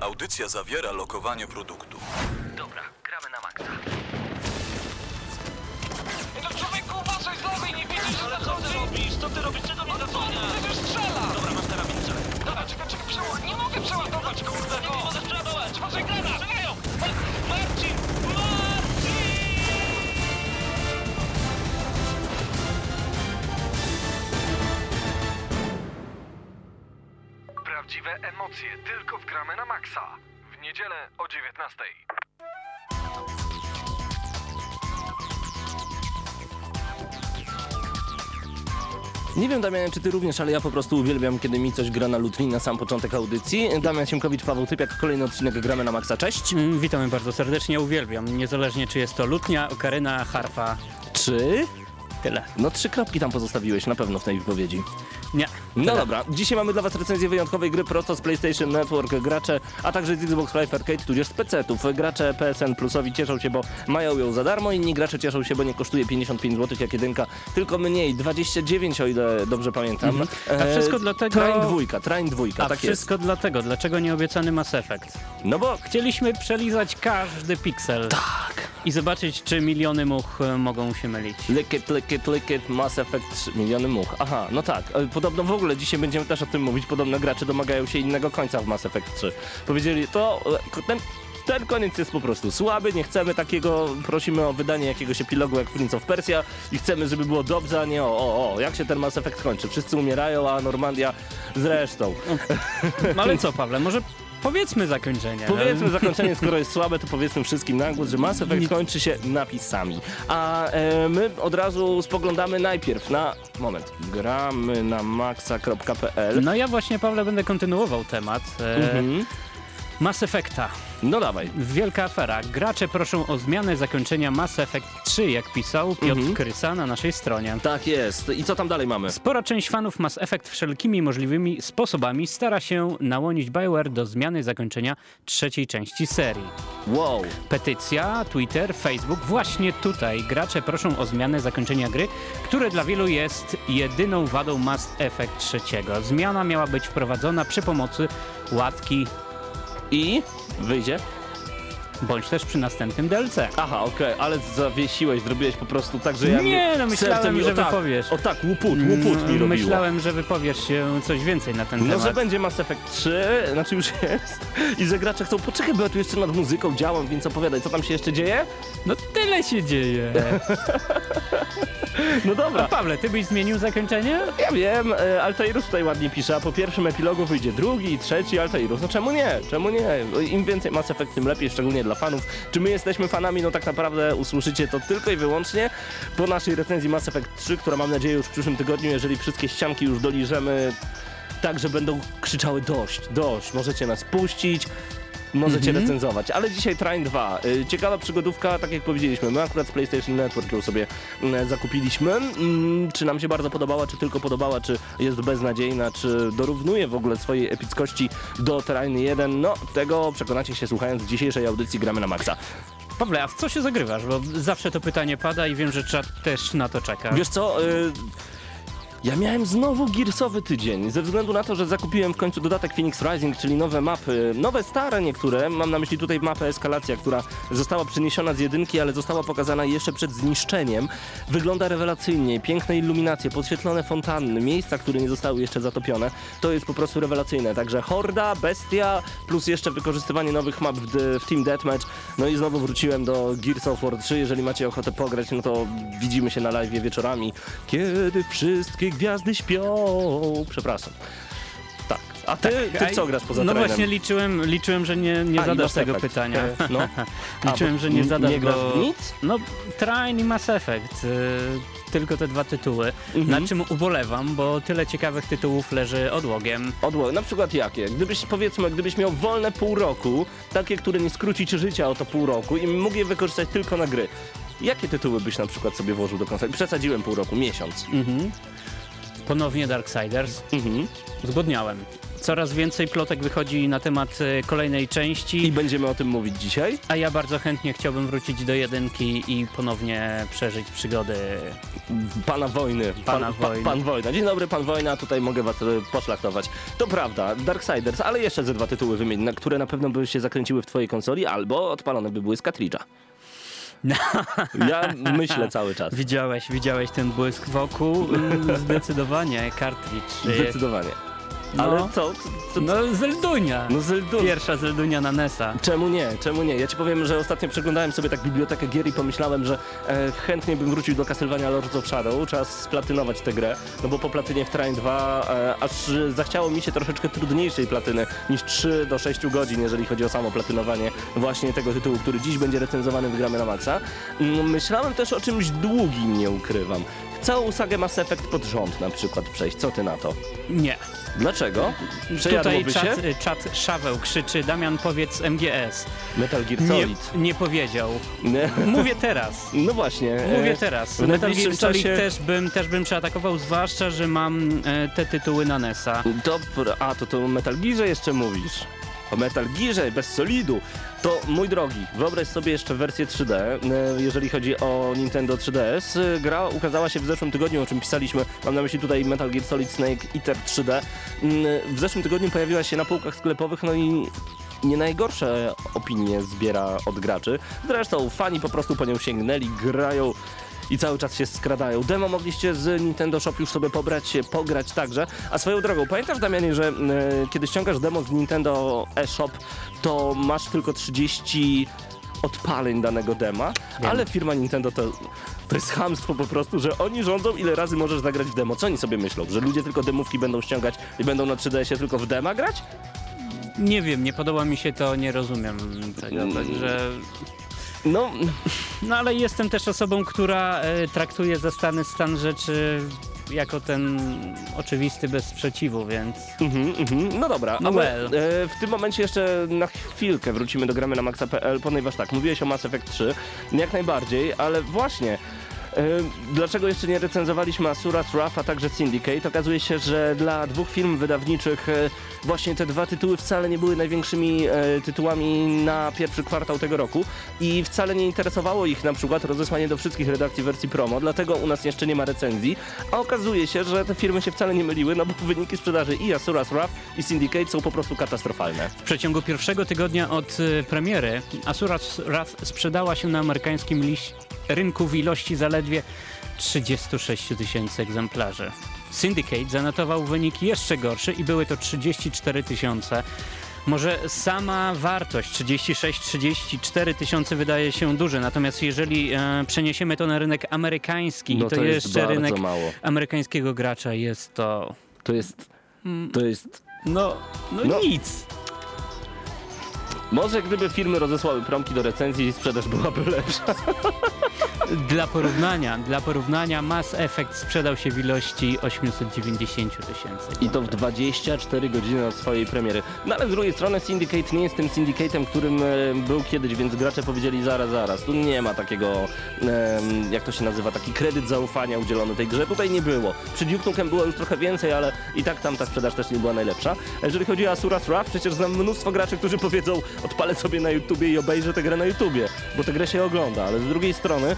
Audycja zawiera lokowanie produktu. Dobra, gramy na maksa. No człowieku, uważaj z lewej, nie widzisz, że Co ty robisz? Co ty robisz? Czego mi zasłaniasz? Przecież strzela! Dobra, masz karabin, strzelaj. Dobra, czekaj, czekaj, przeładować. Nie mogę przeładować, kurde, Nie no! możesz przeładować! Tworzę granat! Strzelają! Mar- Marcin! Marcin! Prawdziwe emocje tylko w gramy na maksa. W niedzielę o 19. Nie wiem, Damian, czy ty również, ale ja po prostu uwielbiam, kiedy mi coś gra na lutni na sam początek audycji. Damian Siemkowicz, Paweł Typiak, kolejny odcinek Gramy na Maxa. Cześć. Mm, Witamy bardzo serdecznie, uwielbiam. Niezależnie czy jest to lutnia, okaryna, harfa. Czy? Tyle. No trzy kropki tam pozostawiłeś na pewno w tej wypowiedzi. Nie. No Tyle. dobra, dzisiaj mamy dla was recenzję wyjątkowej gry prosto z PlayStation Network. Gracze, a także z Xbox Live Arcade, tudzież z PC-ów. Gracze PSN Plusowi cieszą się, bo mają ją za darmo, inni gracze cieszą się, bo nie kosztuje 55 zł jak jedynka, tylko mniej, 29 o ile dobrze pamiętam. A wszystko E, dlatego- Train dwójka, Train dwójka, A tak wszystko dlatego, dlaczego nie obiecany Mass Effect? jest. No bo Chcieliśmy przelizać każdy piksel tak. i zobaczyć, czy miliony much e, mogą się mylić. Lick it, lick it, lick it, Mass Effect 3, miliony much. Aha, no tak. E, Podobno w ogóle dzisiaj będziemy też o tym mówić. Podobno gracze domagają się innego końca w Mass Effect 3. Powiedzieli, to e, ten, ten koniec jest po prostu słaby, nie chcemy takiego, prosimy o wydanie jakiegoś epilogu jak Prince of Persia i chcemy, żeby było dobrze, a nie o, o, o, jak się ten Mass Effect kończy. Wszyscy umierają, a Normandia zresztą. No ale co, Pawle, może powiedzmy zakończenie. Powiedzmy zakończenie, skoro jest słabe, to powiedzmy wszystkim na głos, że Mass Effect kończy się napisami. A e, my od razu spoglądamy najpierw na... Moment. Gramy na maxa.pl. No ja właśnie, Pawle, będę kontynuował temat e, Mhm. Mass Effecta. No dawaj. Wielka afera. Gracze proszą o zmianę zakończenia Mass Effect 3, jak pisał Piotr Mhm. Krysa na naszej stronie. Tak jest. I co tam dalej mamy? Spora część fanów Mass Effect wszelkimi możliwymi sposobami stara się nałonić Bioware do zmiany zakończenia trzeciej części serii. Wow. Petycja, Twitter, Facebook, właśnie tutaj gracze proszą o zmianę zakończenia gry, które dla wielu jest jedyną wadą Mass Effect trzeciego. Zmiana miała być wprowadzona przy pomocy łatki, I? Wyjdzie? Bądź też przy następnym DLC. Aha, okej, ale zawiesiłeś, zrobiłeś po prostu tak, że ja... Nie, no myślałem, mi, że o tak, wypowiesz. O tak, łuput, łuput mi robiło. Myślałem, że wypowiesz się coś więcej na ten No, temat. że będzie Mass Effect 3, znaczy już jest, i że gracze chcą, poczekaj, bo ja tu jeszcze nad muzyką działam, więc opowiadaj, co tam się jeszcze dzieje? No tyle się dzieje. No A dobra, Pawle, ty byś zmienił zakończenie? ja wiem, e, Altairus tutaj ładnie pisze, a po pierwszym epilogu wyjdzie drugi i trzeci Altairus, no czemu nie, czemu nie? Im więcej Mass Effect, tym lepiej, szczególnie dla fanów. Czy my jesteśmy fanami? No tak naprawdę usłyszycie to tylko i wyłącznie po naszej recenzji Mass Effect 3, która mam nadzieję już w przyszłym tygodniu, jeżeli wszystkie ścianki już doliżemy, tak, że będą krzyczały dość, dość, możecie nas puścić, możecie recenzować. Ale dzisiaj Train 2. Y, Ciekawa przygodówka, tak jak powiedzieliśmy. My akurat z PlayStation Network ją sobie mm, zakupiliśmy. Mm, Czy nam się bardzo podobała, czy tylko podobała, czy jest beznadziejna, czy dorównuje w ogóle swojej epickości do Train 1? No, tego przekonacie się słuchając dzisiejszej audycji Gramy na Maxa. Pawle, a w co się zagrywasz? Bo zawsze to pytanie pada i wiem, że czat też na to czeka. Wiesz co? Y ja miałem znowu Gearsowy tydzień, ze względu na to, że zakupiłem w końcu dodatek Phoenix Rising, czyli nowe mapy, nowe stare niektóre, mam na myśli tutaj mapę Eskalacja, która została przeniesiona z jedynki, ale została pokazana jeszcze przed zniszczeniem. Wygląda rewelacyjnie, piękne illuminacje, podświetlone fontanny, miejsca, które nie zostały jeszcze zatopione, to jest po prostu rewelacyjne, także Horda, Bestia, plus jeszcze wykorzystywanie nowych map w, w Team Deathmatch, no i znowu wróciłem do Gears of War 3, jeżeli macie ochotę pograć, no to widzimy się na live wieczorami, kiedy wszystkie gwiazdy śpią. Przepraszam. Tak. A ty, ty Ej, co grasz poza No Trainem? właśnie liczyłem, liczyłem, że nie, nie A, zadasz tego Effect. pytania. E, No. A, liczyłem, bo że nie zadasz Nie go... nic? No, Train i Mass Effect. y, tylko te dwa tytuły. Mhm. Na czym ubolewam, bo tyle ciekawych tytułów leży odłogiem. Odło- na przykład jakie? Gdybyś, powiedzmy, gdybyś miał wolne pół roku, takie, które nie skróci ci życia o to pół roku i mógł je wykorzystać tylko na gry, jakie tytuły byś na przykład sobie włożył do konsoli? Przesadziłem pół roku, miesiąc. Mhm. Ponownie Darksiders. Mhm. Zgodniałem. Coraz więcej plotek wychodzi na temat e, kolejnej części. I będziemy o tym mówić dzisiaj. A ja bardzo chętnie chciałbym wrócić do jedynki i ponownie przeżyć przygody. Pana wojny. Pana pan, wojny. pan wojna. Dzień dobry, pan wojna, tutaj mogę was e, poszlachtować. To prawda, Darksiders, ale jeszcze ze dwa tytuły wymień, na które na pewno by się zakręciły w twojej konsoli, albo odpalone by były z kartridża. Ja myślę cały czas. Widziałeś, widziałeś ten błysk wokół? Mm, Zdecydowanie, kartridż. e, No. Ale co? co, co No Zeldunia. no. Pierwsza Zeldunia na NES-a. Czemu nie? Czemu nie? Ja ci powiem, że ostatnio przeglądałem sobie tak bibliotekę gier i pomyślałem, że e, chętnie bym wrócił do Castlevania Lords of Shadow. Czas splatynować tę grę, no bo po platynie w Train 2 e, aż zachciało mi się troszeczkę trudniejszej platyny niż 3 do 6 godzin, jeżeli chodzi o samo platynowanie właśnie tego tytułu, który dziś będzie recenzowany w Gramy na Maxa. Mm, Myślałem też o czymś długim, nie ukrywam. Całą sagę Mass Effect pod rząd na przykład przejść. Co ty na to? Nie. Dlaczego? Tutaj Przejadłoby się? czat, czat Szaweł krzyczy, Damian powiedz MGS. Metal Gear Solid. nie powiedział. Nie. Mówię teraz. No właśnie. Mówię e, teraz. w Metal Gear Solid czasie- też bym, też bym przeatakował, zwłaszcza, że mam e, te tytuły na NES-a. Dobra, a to to o Metal Gearze jeszcze mówisz. O Metal Gearze bez solidu. To mój drogi, wyobraź sobie jeszcze wersję 3D, e, jeżeli chodzi o Nintendo 3DS. E, Gra ukazała się w zeszłym tygodniu, o czym pisaliśmy. Mam na myśli tutaj Metal Gear Solid Snake Eater 3D. Mm, W zeszłym tygodniu pojawiła się na półkach sklepowych, no i nie najgorsze opinie zbiera od graczy. Zresztą fani po prostu po nią sięgnęli, grają i cały czas się skradają. Demo mogliście z Nintendo Shop już sobie pobrać, pograć także. A swoją drogą, pamiętasz Damianie, że e, kiedy ściągasz demo z Nintendo eShop, to masz tylko 30 odpaleń danego dema, ale firma Nintendo to, to jest chamstwo po prostu, że oni rządzą ile razy możesz zagrać w demo. Co oni sobie myślą? Że ludzie tylko demówki będą ściągać i będą na 3DS-ie tylko w dema grać? Nie wiem, nie podoba mi się to, nie rozumiem tego, Mm. także... No, No ale jestem też osobą, która e, traktuje zastany stan rzeczy jako ten oczywisty bez sprzeciwu, więc... Mhm, mhm. No dobra, No well. e, w tym momencie jeszcze na chwilkę wrócimy do gramy na maxa.pl, ponieważ tak, mówiłeś o Mass Effect 3, jak najbardziej, ale właśnie dlaczego jeszcze nie recenzowaliśmy Asuras Wrath, a także Syndicate? Okazuje się, że dla dwóch firm wydawniczych e, właśnie te dwa tytuły wcale nie były największymi e, tytułami na pierwszy kwartał tego roku i wcale nie interesowało ich na przykład rozesłanie do wszystkich redakcji wersji promo, dlatego u nas jeszcze nie ma recenzji, a okazuje się, że te firmy się wcale nie myliły, no bo wyniki sprzedaży i Asuras Wrath i Syndicate są po prostu katastrofalne. W przeciągu pierwszego tygodnia od e, premiery Asuras Wrath sprzedała się na amerykańskim liś- rynku w ilości zaledwie 36 tysięcy egzemplarzy. Syndicate zanotował wynik jeszcze gorszy i były to 34 tysiące. Może sama wartość 36-34 tysiące wydaje się duże, natomiast jeżeli e, przeniesiemy to na rynek amerykański, No to, to jest jeszcze rynek mało. amerykańskiego gracza jest to To jest... To jest... no, no, No. nic. Może gdyby firmy rozesłały promki do recenzji, sprzedaż byłaby lepsza. Dla porównania, dla porównania Mass Effect sprzedał się w ilości 890 tysięcy. I to w 24 godziny od swojej premiery. No ale z drugiej strony Syndicate nie jest tym Syndicatem, którym e, był kiedyś, więc gracze powiedzieli zaraz, zaraz. Tu nie ma takiego, jak to się nazywa, taki kredyt zaufania udzielony tej grze. Tutaj nie było. Przy Duke Nukem było już trochę więcej, ale i tak tam ta sprzedaż też nie była najlepsza. A Jeżeli chodzi o Asuras Wrath, przecież znam mnóstwo graczy, którzy powiedzą odpalę sobie na YouTubie i obejrzę tę grę na YouTubie, bo tę grę się ogląda, ale z drugiej strony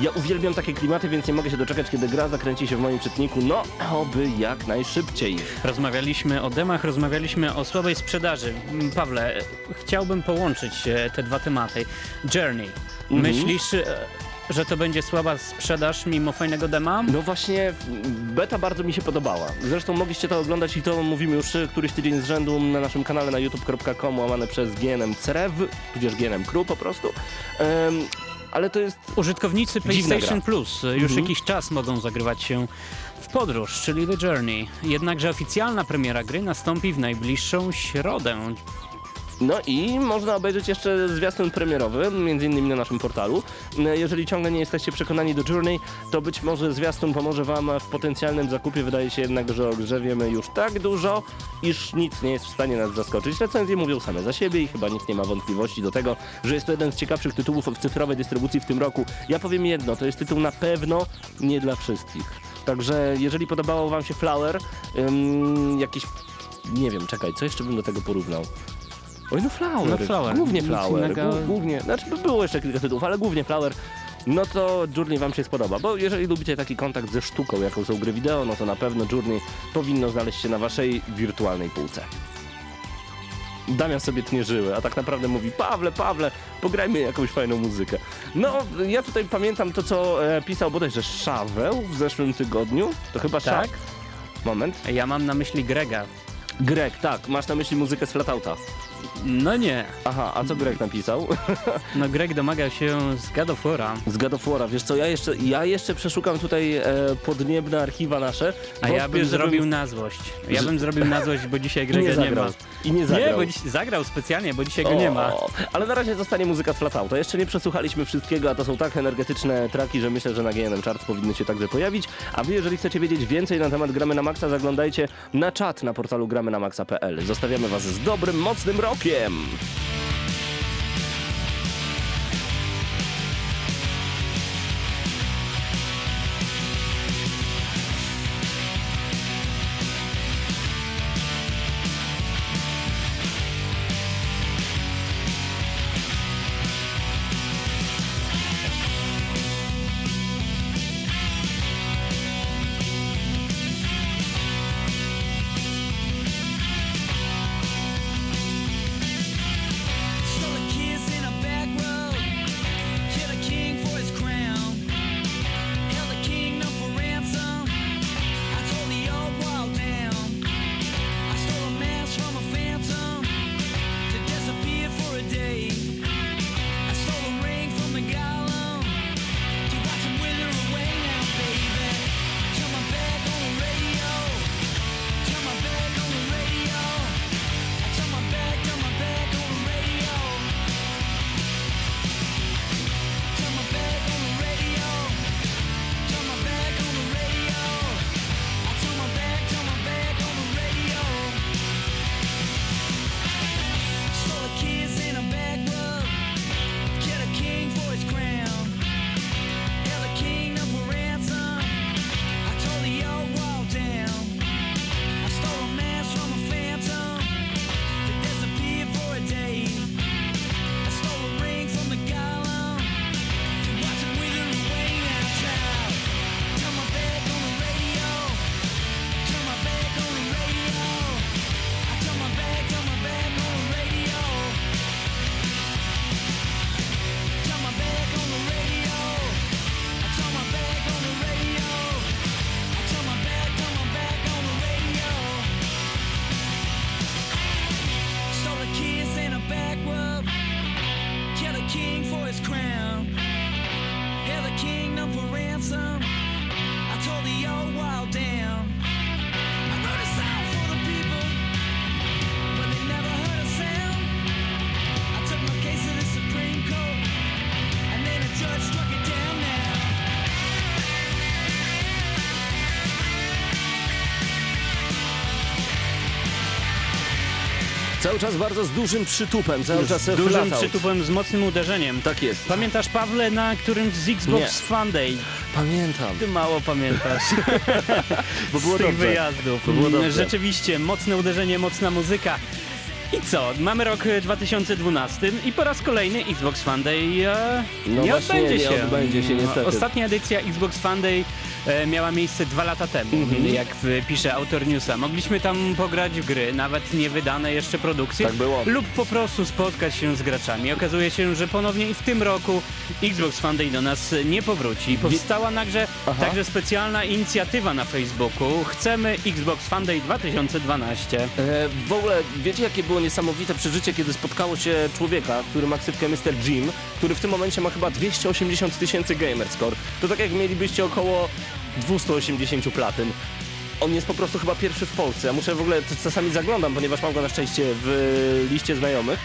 ja uwielbiam takie klimaty, więc nie mogę się doczekać, kiedy gra zakręci się w moim czytniku. No, oby jak najszybciej. Rozmawialiśmy o demach, rozmawialiśmy o słabej sprzedaży. Mm, Pawle, chciałbym połączyć e, te dwa tematy. Journey. Myślisz, e, że to będzie słaba sprzedaż mimo fajnego dema? No właśnie, beta bardzo mi się podobała. Zresztą mogliście to oglądać i to mówimy już któryś tydzień z rzędu na naszym kanale na youtube.com łamane przez GNM Cerew, tudzież GNM Crew po prostu. Em, ale to jest... Użytkownicy PlayStation. Plus już Mhm. jakiś czas mogą zagrywać się w podróż, czyli The Journey. Jednakże oficjalna premiera gry nastąpi w najbliższą środę, No i można obejrzeć jeszcze zwiastun premierowy, między innymi na naszym portalu. Jeżeli ciągle nie jesteście przekonani do Journey, to być może zwiastun pomoże wam w potencjalnym zakupie. Wydaje się jednak, że o grze wiemy już tak dużo, iż nic nie jest w stanie nas zaskoczyć. Recenzje mówią same za siebie i chyba nikt nie ma wątpliwości do tego, że jest to jeden z ciekawszych tytułów w cyfrowej dystrybucji w tym roku. Ja powiem jedno, to jest tytuł na pewno nie dla wszystkich. Także jeżeli podobało wam się Flower, ym, jakiś nie wiem, czekaj, co jeszcze bym do tego porównał? Oj, no Flower. No Flower. Głównie Flower. Głównie, znaczy by było jeszcze kilka tytułów, ale głównie Flower. No to Journey wam się spodoba, bo jeżeli lubicie taki kontakt ze sztuką, jaką są gry wideo, no to na pewno Journey powinno znaleźć się na waszej wirtualnej półce. Damian sobie tnie żyły, a tak naprawdę mówi Pawle, Pawle, pograjmy jakąś fajną muzykę. No, ja tutaj pamiętam to, co e, pisał bodajże Szaweł w zeszłym tygodniu. To chyba Tak? Sza... Moment. Ja mam na myśli Grega. Greg, tak, masz na myśli muzykę z Flatouta. No nie. Aha, a co Greg napisał? No Greg domaga się z God of War'a. Z God of War'a, wiesz co, ja jeszcze, ja jeszcze przeszukam tutaj e, podniebne archiwa nasze. A ja bym żebym- zrobił na złość. Ja bym zrobił na złość, bo dzisiaj Grega nie nie, ma. I nie zagrał. Nie, bo dziś zagrał specjalnie, bo dzisiaj go nie ma. O, Ale na razie zostanie muzyka z Flatouta. Jeszcze nie przesłuchaliśmy wszystkiego, a to są tak energetyczne traki, że myślę, że na GNM Charts powinny się także pojawić. A wy, jeżeli chcecie wiedzieć więcej na temat Gramy na Maxa, zaglądajcie na czat na portalu gramy na maxa.pl. Zostawiamy was z dobrym, mocnym rokiem! Stole Cały czas bardzo z dużym przytupem, cały czas Z dużym przytupem, z mocnym uderzeniem. Tak jest. Pamiętasz, Pawle, na którymś z Xbox Nie. Fun Day? Pamiętam. Ty mało pamiętasz Bo było z tych dobrze. wyjazdów. To było dobrze. Rzeczywiście, mocne uderzenie, mocna muzyka. I co? Mamy rok e, 2012 i po raz kolejny Xbox Fun Day e, No nie właśnie, odbędzie nie się. odbędzie się, niestety. Ostatnia edycja Xbox Fun Day e, miała miejsce dwa lata temu, Mhm. jak pisze autor newsa. Mogliśmy tam pograć w gry, nawet nie wydane jeszcze produkcje. Tak było. Lub po prostu spotkać się z graczami. Okazuje się, że ponownie i w tym roku Xbox Fun Day do nas nie powróci. Powstała także, Aha. także specjalna inicjatywa na Facebooku. Chcemy Xbox Fun Day 2012. E, w ogóle wiecie jakie było niesamowite przeżycie, kiedy spotkało się człowieka, który ma ksywkę Mr. Jim, który w tym momencie ma chyba 280 tysięcy gamerscore. To tak jak mielibyście około 280 platyn. On jest po prostu chyba pierwszy w Polsce. Ja muszę w ogóle, czasami zaglądam, ponieważ mam go na szczęście w liście znajomych.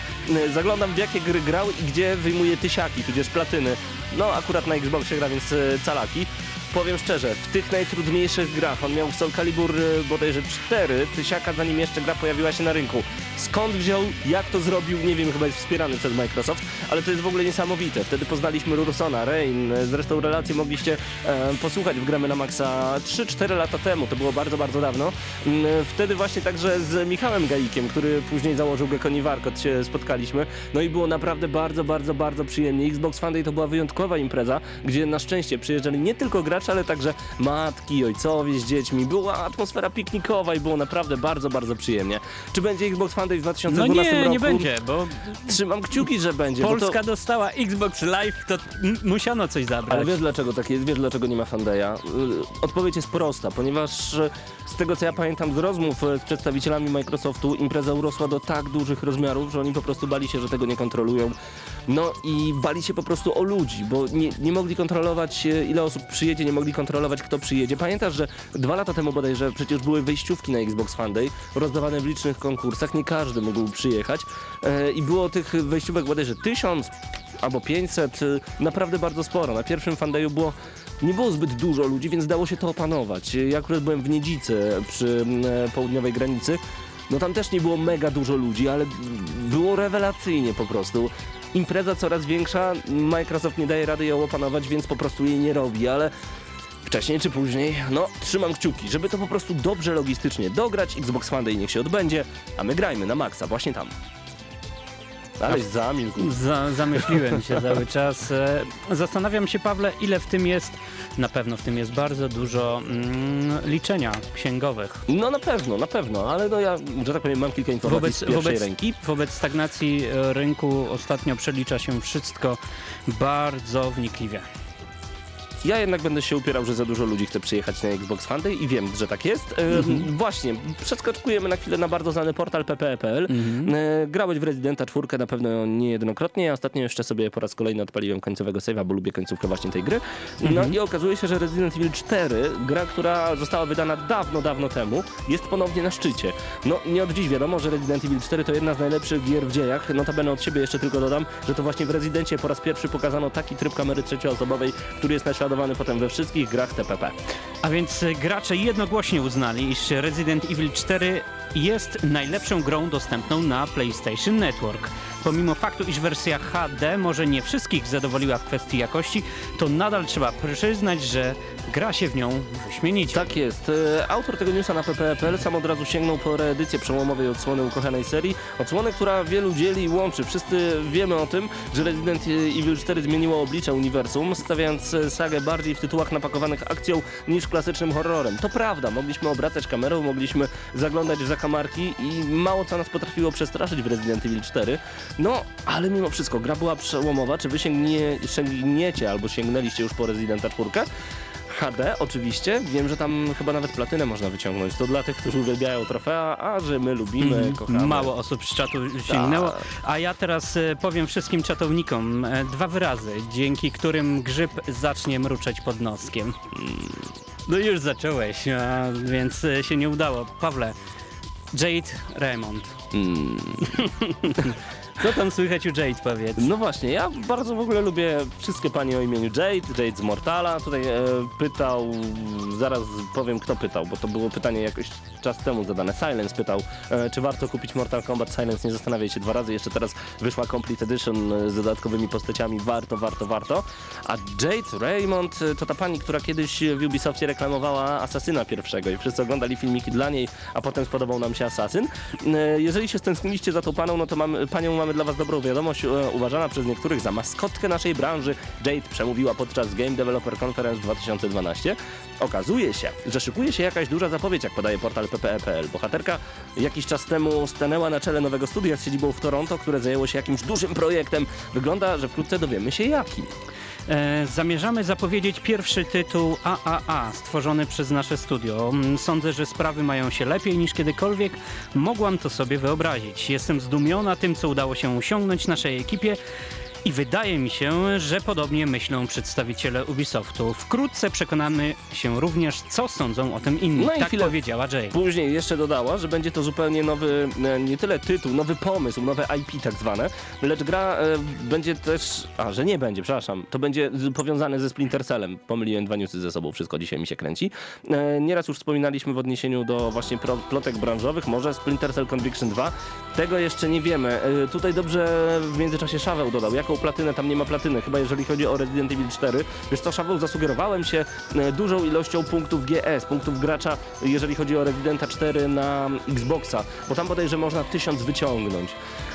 Zaglądam w jakie gry grał i gdzie wyjmuje tysiaki, tudzież platyny. No akurat na Xboxie gra, więc e, calaki. Powiem szczerze, w tych najtrudniejszych grach, on miał w Soul Calibur e, bodajże 4 tysiaka, zanim jeszcze gra pojawiła się na rynku. Skąd wziął, jak to zrobił, nie wiem, chyba jest wspierany przez Microsoft, ale to jest w ogóle niesamowite. Wtedy poznaliśmy Rursona, Rain, zresztą relacje mogliście e, posłuchać w Gramy na Maxa 3-4 lata temu, to było bardzo, bardzo dawno. Mm, Wtedy właśnie także z Michałem Gaikiem, który później założył Gekoni Warkot się spotkaliśmy, no i było naprawdę bardzo, bardzo, bardzo przyjemnie. Xbox Fan Day to była wyjątkowa impreza, gdzie na szczęście przyjeżdżali nie tylko gracze, ale także matki, ojcowie z dziećmi. Była atmosfera piknikowa i było naprawdę bardzo, bardzo przyjemnie. Czy będzie Xbox Fan Day w No 2012 nie, roku? nie będzie, bo Trzymam kciuki, że będzie. Polska to... dostała Xbox Live, to musiano coś zabrać. Ale wiesz dlaczego tak jest? Wiesz dlaczego nie ma Fandaya? Y, Odpowiedź jest prosta, ponieważ y, z tego co ja pamiętam z rozmów y, z przedstawicielami Microsoftu, impreza urosła do tak dużych rozmiarów, że oni po prostu bali się, że tego nie kontrolują. No i bali się po prostu o ludzi, bo nie, nie mogli kontrolować y, ile osób przyjedzie, nie mogli kontrolować kto przyjedzie. Pamiętasz, że dwa lata temu bodajże przecież były wejściówki na Xbox Fan Day, rozdawane w licznych konkursach, nie każdy mógł przyjechać y, i było tych wejściówek bodajże tysiąc, albo 500, y, naprawdę bardzo sporo. Na pierwszym fandeju było nie było zbyt dużo ludzi, więc dało się to opanować. Ja akurat byłem w Niedzicy przy e, południowej granicy. No tam też nie było mega dużo ludzi, ale było rewelacyjnie po prostu. Impreza coraz większa, Microsoft nie daje rady ją opanować, więc po prostu jej nie robi, ale wcześniej czy później, no trzymam kciuki, żeby to po prostu dobrze logistycznie dograć, Xbox One Day niech się odbędzie, a my grajmy na maksa właśnie tam. Aleś zamilkł. Za, zamyśliłem się cały czas. E, Zastanawiam się, Pawle, ile w tym jest, na pewno w tym jest bardzo dużo mm, liczenia księgowych. No na pewno, na pewno, ale no ja, że tak powiem, mam kilka informacji Wobec, z pierwszej wobec, ręki. wobec stagnacji e, rynku ostatnio przelicza się wszystko bardzo wnikliwie. Ja jednak będę się upierał, że za dużo ludzi chce przyjechać na Xbox Fan Day i wiem, że tak jest. E, Właśnie, przeskaczkujemy na chwilę na bardzo znany portal ppe.pl. E, grałeś w Residenta 4 na pewno niejednokrotnie, ja ostatnio jeszcze sobie po raz kolejny odpaliłem końcowego save'a, bo lubię końcówkę właśnie tej gry. No i okazuje się, że Resident Evil 4, gra, która została wydana dawno, dawno temu, jest ponownie na szczycie. No nie od dziś wiadomo, że Resident Evil 4 to jedna z najlepszych gier w dziejach. Notabene od siebie jeszcze tylko dodam, że to właśnie w Residencie po raz pierwszy pokazano taki tryb kamery trzecioosobowej, który jest naśladowany potem we wszystkich grach TPP. A więc e, gracze jednogłośnie uznali, iż Resident Evil 4 jest najlepszą grą dostępną na PlayStation Network. Pomimo faktu, iż wersja HD może nie wszystkich zadowoliła w kwestii jakości, to nadal trzeba przyznać, że gra się w nią wyśmienicie. Tak jest. E, Autor tego newsa na pp.pl sam od razu sięgnął po reedycję przełomowej odsłony ukochanej serii. Odsłonę, która wielu dzieli i łączy. Wszyscy wiemy o tym, że Resident Evil 4 zmieniło oblicze uniwersum, stawiając e, sagę bardziej w tytułach napakowanych akcją niż klasycznym horrorem. To prawda, mogliśmy obracać kamerą, mogliśmy zaglądać w zakamarki i mało co nas potrafiło przestraszyć w Resident Evil 4. No, ale mimo wszystko, gra była przełomowa. Czy wy sięgnie, sięgniecie albo sięgnęliście już po Residenta 4? HD oczywiście, wiem, że tam chyba nawet platynę można wyciągnąć. To dla tych, którzy uwielbiają trofea, a że my lubimy, kochamy. Mało osób z czatu sięgnęło. Tak. A ja teraz e, powiem wszystkim czatownikom e, dwa wyrazy, dzięki którym grzyb zacznie mruczeć pod noskiem. No już zacząłeś, więc e, się nie udało. Pawle, Jade Raymond. Mm. Co tam słychać u Jade, powiedz? No właśnie, ja bardzo w ogóle lubię wszystkie panie o imieniu Jade, Jade z Mortala. Tutaj e, pytał, zaraz powiem kto pytał, bo to było pytanie jakoś czas temu zadane. Silence pytał, e, czy warto kupić Mortal Kombat Silence, nie zastanawiaj się dwa razy, jeszcze teraz wyszła Complete Edition e, z dodatkowymi postaciami, warto, warto, warto. A Jade Raymond e, to ta pani, która kiedyś w Ubisoftie reklamowała Asasyna pierwszego i wszyscy oglądali filmiki dla niej, a potem spodobał nam się Asasyn. E, Jeżeli się stęskniliście za tą paną, no to mamy, panią mamy dla was dobrą wiadomość. E, Uważana przez niektórych za maskotkę naszej branży, Jade przemówiła podczas Game Developer Conference 2012. Okazuje się, że szykuje się jakaś duża zapowiedź, jak podaje portal ppe.pl. Bohaterka jakiś czas temu stanęła na czele nowego studia z siedzibą w Toronto, które zajęło się jakimś dużym projektem. Wygląda, że wkrótce dowiemy się jaki. E, zamierzamy zapowiedzieć pierwszy tytuł AAA stworzony przez nasze studio. Mm, Sądzę, że sprawy mają się lepiej niż kiedykolwiek mogłam to sobie wyobrazić. Jestem zdumiona tym, co udało się osiągnąć naszej ekipie I wydaje mi się, że podobnie myślą przedstawiciele Ubisoftu. Wkrótce przekonamy się również, co sądzą o tym inni. No i tak chwilę- powiedziała Jay. Później jeszcze dodała, że będzie to zupełnie nowy, e, nie tyle tytuł, nowy pomysł, nowe IP tak zwane, lecz gra e, będzie też, a że nie będzie, przepraszam, to będzie powiązane ze Splinter Cellem. Pomyliłem dwa newsy ze sobą, wszystko dzisiaj mi się kręci. E, nieraz już wspominaliśmy w odniesieniu do właśnie plotek branżowych, może Splinter Cell Conviction 2, tego jeszcze nie wiemy. Tutaj dobrze w międzyczasie Szaweł dodał, jaką platynę, tam nie ma platyny, chyba jeżeli chodzi o Resident Evil 4. Wiesz co, Szaweł, zasugerowałem się e, dużą ilością punktów GS, punktów gracza, jeżeli chodzi o Residenta 4 na Xboxa, bo tam bodajże można tysiąc wyciągnąć.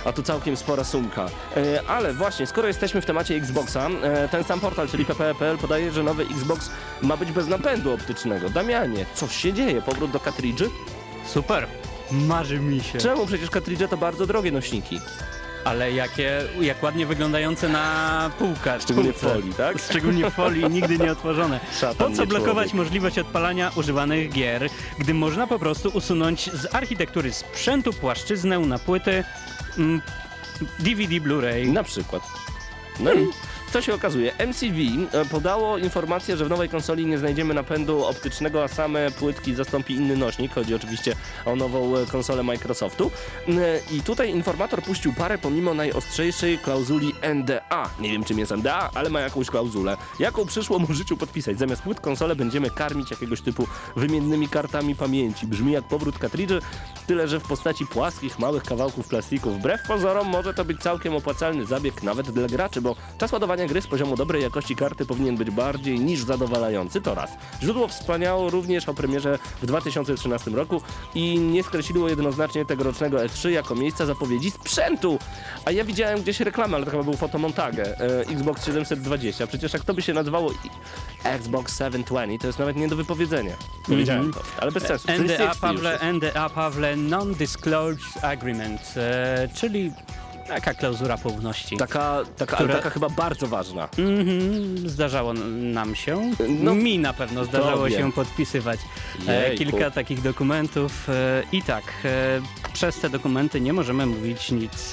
A to całkiem spora sumka. E, ale właśnie, skoro jesteśmy w temacie Xboxa, e, ten sam portal, czyli ppe.pl podaje, że nowy Xbox ma być bez napędu optycznego. Damianie, coś się dzieje? Powrót do kartridży? Super. Marzy mi się. Czemu? Przecież kartridże to bardzo drogie nośniki. Ale jakie, jak ładnie wyglądające na półkach. Szczególnie w folii, tak? Szczególnie w folii, nigdy nie otworzone. Po co blokować możliwość odpalania używanych gier, gdy można po prostu usunąć z architektury sprzętu płaszczyznę na płyty mm, DVD Blu-ray? Na przykład. No i co się okazuje? MCV e, podało informację, że w nowej konsoli nie znajdziemy napędu optycznego, a same płytki zastąpi inny nośnik. Chodzi oczywiście o nową e, konsolę Microsoftu. E, I tutaj informator puścił parę pomimo najostrzejszej klauzuli NDA. Nie wiem czym jest NDA, ale ma jakąś klauzulę. Jaką przyszło mu życiu podpisać? Zamiast płyt konsolę będziemy karmić jakiegoś typu wymiennymi kartami pamięci. Brzmi jak powrót kartridży, tyle że w postaci płaskich, małych kawałków plastiku. Wbrew pozorom może to być całkiem opłacalny zabieg nawet dla graczy, bo czas ładowania gry z poziomu dobrej jakości karty powinien być bardziej niż zadowalający, to raz. Źródło wspomniało również o premierze w 2013 roku i nie skreśliło jednoznacznie tegorocznego E3 jako miejsca zapowiedzi sprzętu. A ja widziałem gdzieś reklamę, ale to chyba był fotomontagę e, Xbox 720. Przecież jak to by się nazywało Xbox 720, to jest nawet nie do wypowiedzenia. Powiedziałem to, ale bez sensu. 360 NDA Pawle. NDA Pawle Non-Disclosure Agreement, e, czyli taka klauzura poufności. Taka, taka, Które- ale taka chyba bardzo ważna. Mhm, zdarzało n- nam się. No, Mi na pewno zdarzało się podpisywać e, Jejku. kilka takich dokumentów. E, I tak, e, przez te dokumenty nie możemy mówić nic.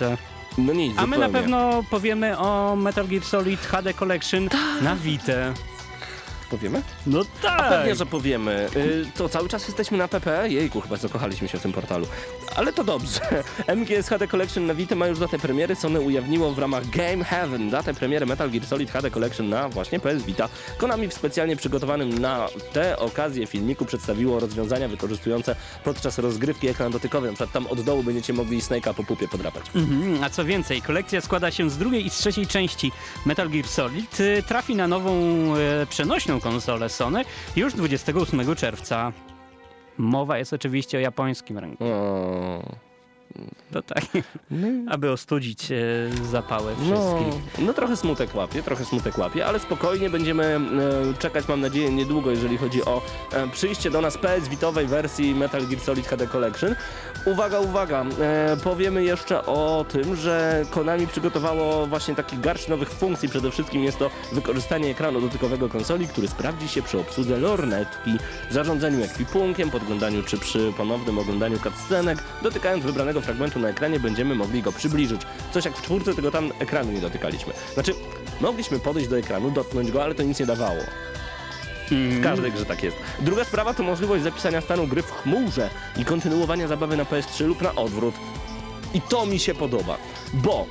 No nic, a my na zupełnie. pewno powiemy o Metal Gear Solid HD Collection na Vita. Powiemy? No tak! Pewnie, że powiemy. Y, to cały czas jesteśmy na PP. Jejku, chyba zakochaliśmy się w tym portalu. Ale to dobrze. MGS HD Collection na Vita ma już datę premiery. Sony ujawniło w ramach Game Heaven datę premiery Metal Gear Solid HD Collection na właśnie PS Vita. Konami w specjalnie przygotowanym na tę okazję filmiku przedstawiło rozwiązania wykorzystujące podczas rozgrywki ekran dotykowy. Na przykład tam od dołu będziecie mogli Snake'a po pupie podrapać. Mhm, a co więcej, kolekcja składa się z drugiej i z trzeciej części Metal Gear Solid. Y, Trafi na nową e, przenośną konsolę Sony już 28 czerwca. Mowa jest oczywiście o japońskim rynku. To tak, aby ostudzić e, zapały No, wszystkich. no trochę smutek łapie, trochę smutek łapie, ale spokojnie będziemy e, czekać, mam nadzieję, niedługo, jeżeli chodzi o e, przyjście do nas PS Vitowej wersji Metal Gear Solid HD Collection. Uwaga, uwaga, powiemy jeszcze o tym, że Konami przygotowało właśnie taki garść nowych funkcji. Przede wszystkim jest to wykorzystanie ekranu dotykowego konsoli, który sprawdzi się przy obsłudze lornetki, zarządzaniu ekwipunkiem, podglądaniu czy przy ponownym oglądaniu cutscenek. Dotykając wybranego fragmentu na ekranie będziemy mogli go przybliżyć. Coś jak w czwórce, tylko tam ekranu nie dotykaliśmy. Znaczy, mogliśmy podejść do ekranu, dotknąć go, ale to nic nie dawało. W każdej grze tak jest. Druga sprawa to możliwość zapisania stanu gry w chmurze i kontynuowania zabawy na PS3 lub na odwrót. I to mi się podoba, bo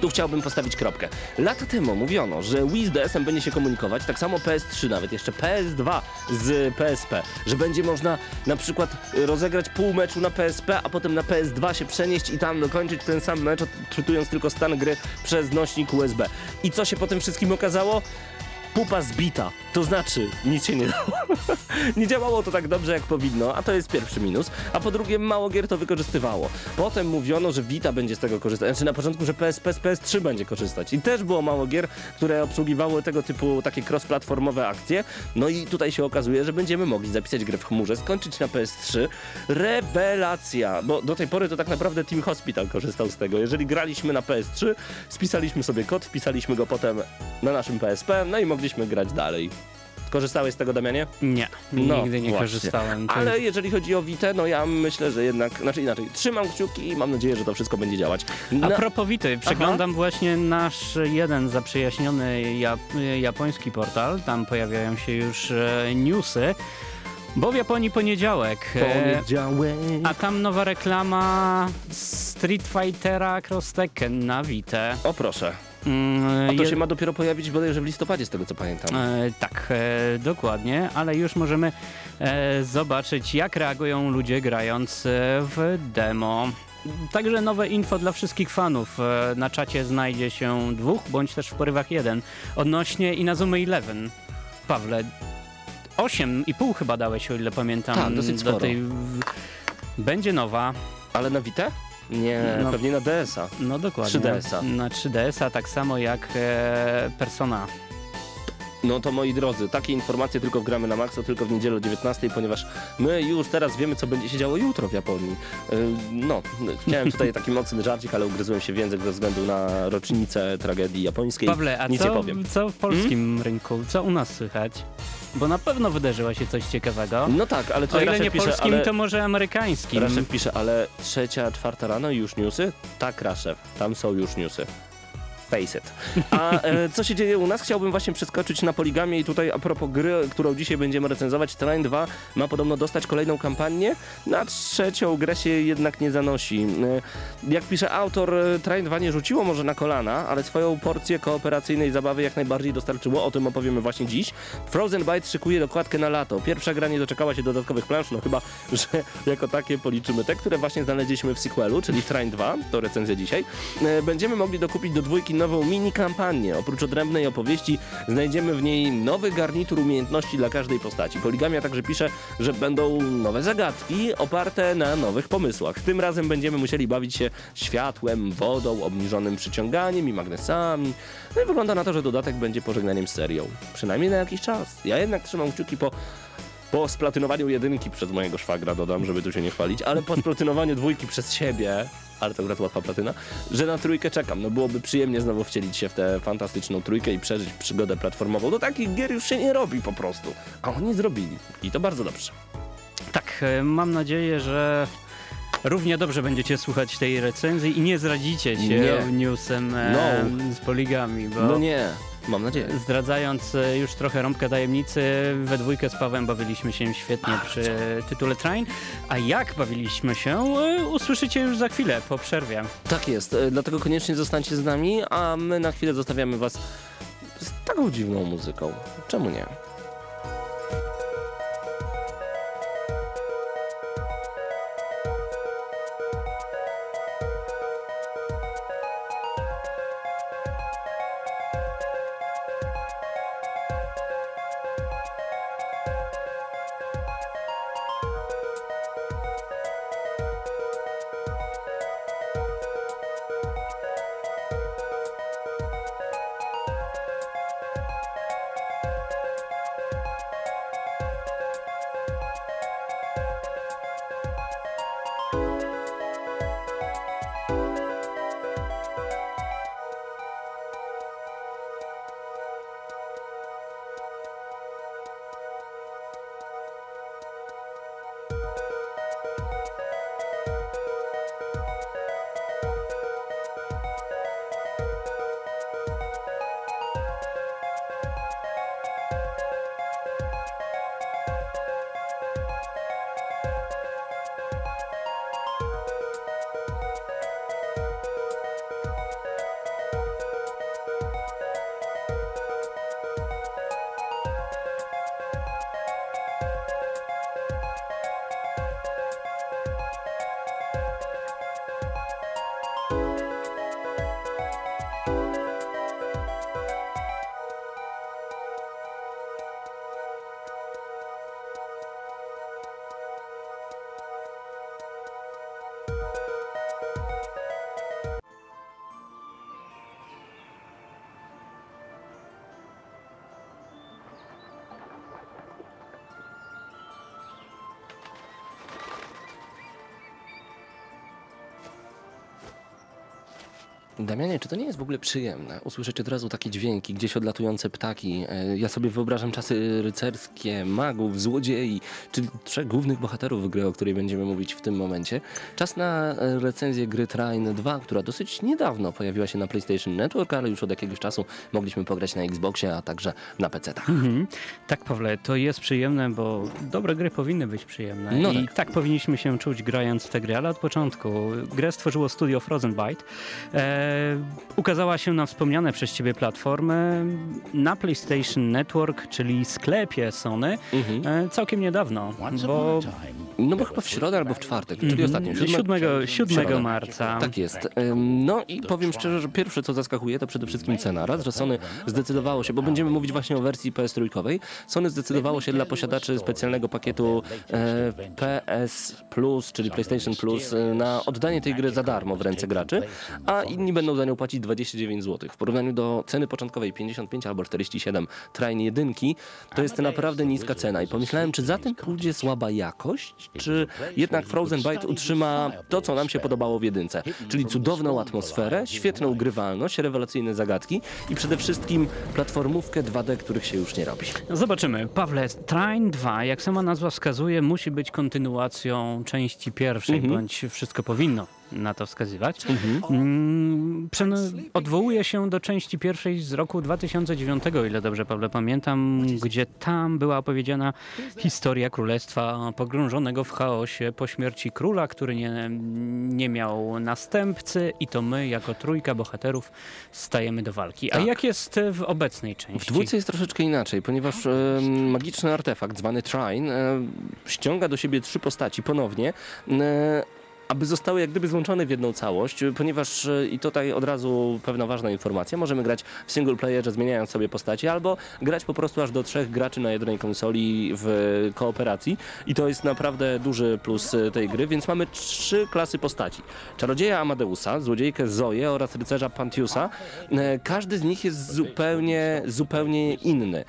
tu chciałbym postawić kropkę. Lata temu mówiono, że Wii z DS-em będzie się komunikować, tak samo PS3, nawet jeszcze PS2 z PSP, że będzie można na przykład rozegrać pół meczu na PSP, a potem na PS2 się przenieść i tam dokończyć ten sam mecz, odczytując tylko stan gry przez nośnik USB. I co się po tym wszystkim okazało? Pupa zbita. To znaczy, nic się nie dało. nie działało to tak dobrze, jak powinno, a to jest pierwszy minus. A po drugie, mało gier to wykorzystywało. Potem mówiono, że Vita będzie z tego korzystać. Znaczy na początku, że PSP z PS3 będzie korzystać. I też było mało gier, które obsługiwały tego typu takie cross-platformowe akcje. No i tutaj się okazuje, że będziemy mogli zapisać grę w chmurze, skończyć na PS3. Rewelacja! Bo do tej pory to tak naprawdę Team Hospital korzystał z tego. Jeżeli graliśmy na PS3, spisaliśmy sobie kod, wpisaliśmy go potem na naszym PSP, no i mogliśmy grać dalej. Korzystałeś z tego, Damianie? Nie, No, nigdy nie właśnie. korzystałem. Ale jeżeli chodzi o Witę, no ja myślę, że jednak, znaczy inaczej, trzymam kciuki i mam nadzieję, że to wszystko będzie działać. A propos Wity, przeglądam właśnie nasz jeden zaprzyjaźniony Jap- japoński portal. Tam pojawiają się już e, newsy, bo w Japonii poniedziałek. e, Poniedziałek. A tam nowa reklama Street Fightera Cross Tekken na Vita. O proszę. Mm, A to je- się ma dopiero pojawić bodajże w listopadzie, z tego co pamiętam. E, tak, e, dokładnie, ale już możemy e, zobaczyć, jak reagują ludzie grając w demo. Także nowe info dla wszystkich fanów. Na czacie znajdzie się dwóch, bądź też w porywach jeden. Odnośnie Inazumy Eleven. Pawle, 8,5 chyba dałeś, o ile pamiętam. Tak, dosyć do sporo. tej... Będzie nowa, Ale na Witę? Nie, No. pewnie na DS-a. no dokładnie. 3DS-a. Na 3DS-a, tak samo jak e, Persona. No to moi drodzy, takie informacje tylko w gramy na Maxa, tylko w niedzielę o 19, ponieważ my już teraz wiemy, co będzie się działo jutro w Japonii. Yy, No, chciałem tutaj taki mocny żarcik, ale ugryzłem się w język ze względu na rocznicę tragedii japońskiej. Pawle, a Nic co, nie powiem. co w polskim rynku? Co u nas słychać? Bo na pewno wydarzyło się coś ciekawego. No tak, ale o tutaj ile nie pisze, polskim, ale... to może amerykańskim. Raszek pisze, ale trzecia, czwarta rano i już newsy? Tak, Raszek, tam są już newsy. Face it. A e, co się dzieje u nas? Chciałbym właśnie przeskoczyć na poligamie i tutaj a propos gry, którą dzisiaj będziemy recenzować, Train 2 ma podobno dostać kolejną kampanię. Na trzecią grę się jednak nie zanosi. E, jak pisze autor, e, Train 2 nie rzuciło może na kolana, ale swoją porcję kooperacyjnej zabawy jak najbardziej dostarczyło. O tym opowiemy właśnie dziś. Frozen Byte szykuje dokładkę na lato. Pierwsza gra nie doczekała się dodatkowych plansz, no chyba, że jako takie policzymy te, które właśnie znaleźliśmy w sequelu, czyli Train 2, to recenzja dzisiaj. Będziemy mogli dokupić do dwójki nową mini kampanię. Oprócz odrębnej opowieści znajdziemy w niej nowy garnitur umiejętności dla każdej postaci. Poligamia także pisze, że będą nowe zagadki oparte na nowych pomysłach. Tym razem będziemy musieli bawić się światłem, wodą, obniżonym przyciąganiem i magnesami. No i wygląda na to, że dodatek będzie pożegnaniem z serią. Przynajmniej na jakiś czas. Ja jednak trzymam kciuki po po splatynowaniu jedynki przez mojego szwagra, dodam, żeby tu się nie chwalić, ale po splatynowaniu dwójki przez siebie, ale to akurat łatwa platyna, że na trójkę czekam. No byłoby przyjemnie znowu wcielić się w tę fantastyczną trójkę i przeżyć przygodę platformową. Do takich gier już się nie robi po prostu. A oni zrobili. I to bardzo dobrze. Tak, e, mam nadzieję, że równie dobrze będziecie słuchać tej recenzji i nie zdradzicie się Nie. newsem e, No. z poligami, bo No nie, mam nadzieję. zdradzając e, już trochę rąbkę tajemnicy, we dwójkę z Pawem bawiliśmy się świetnie przy tytule Train, a jak bawiliśmy się, e, usłyszycie już za chwilę, po przerwie. Tak jest, e, dlatego koniecznie zostańcie z nami, a my na chwilę zostawiamy was z taką dziwną muzyką. Czemu nie? Damianie, czy to nie jest w ogóle przyjemne usłyszeć od razu takie dźwięki, gdzieś odlatujące ptaki? E, Ja sobie wyobrażam czasy rycerskie, magów, złodziei, czyli trzech głównych bohaterów gry, o której będziemy mówić w tym momencie. Czas na e, recenzję gry Train 2, która dosyć niedawno pojawiła się na PlayStation Network, ale już od jakiegoś czasu mogliśmy pograć na Xboxie, a także na PC-tach. Mhm. Tak, Pawle, to jest przyjemne, bo dobre gry powinny być przyjemne. No I tak. tak. powinniśmy się czuć grając w tę grę, ale od początku. Grę stworzyło studio Frozenbyte. E, ukazała się na wspomniane przez ciebie platformy na PlayStation Network, czyli sklepie Sony, Mhm. e, całkiem niedawno, bo No bo chyba w środę albo w czwartek, czyli ostatnio. 7, 7 Środę. marca. Tak jest. No i powiem szczerze, że pierwsze co zaskakuje to przede wszystkim cena. Raz, że Sony zdecydowało się, bo będziemy mówić właśnie o wersji PS3, Sony zdecydowało się dla posiadaczy specjalnego pakietu e, PS Plus, czyli PlayStation Plus, e, na oddanie tej gry za darmo w ręce graczy, a inni będą za nią płacić 29 zł. W porównaniu do ceny początkowej 55 albo 47 Train jedynki, to jest naprawdę niska cena i pomyślałem, czy za tym pójdzie słaba jakość, czy jednak Frozen Byte utrzyma to, co nam się podobało w jedynce, czyli cudowną atmosferę, świetną grywalność, rewelacyjne zagadki i przede wszystkim platformówkę 2D, których się już nie robi. Zobaczymy. Pawle, Train 2, jak sama nazwa wskazuje, musi być kontynuacją części pierwszej, Mhm. bądź wszystko powinno na to wskazywać. Mm, przeno- odwołuje się do części pierwszej z roku 2009, o ile dobrze Pawle pamiętam, gdzie tam była opowiedziana historia królestwa pogrążonego w chaosie po śmierci króla, który nie, nie miał następcy i to my, jako trójka bohaterów, stajemy do walki. A Tak. jak jest w obecnej części? W dwójce jest troszeczkę inaczej, ponieważ e, magiczny artefakt zwany Trine e, ściąga do siebie trzy postaci ponownie. E, aby zostały jak gdyby złączone w jedną całość, ponieważ e, i tutaj od razu pewna ważna informacja, możemy grać w single playerze zmieniając sobie postacie, albo grać po prostu aż do trzech graczy na jednej konsoli w kooperacji i to jest naprawdę duży plus e, tej gry, więc mamy trzy klasy postaci. Czarodzieja Amadeusa, złodziejkę Zoję oraz rycerza Pantiusa. E, Każdy z nich jest zupełnie, zupełnie inny.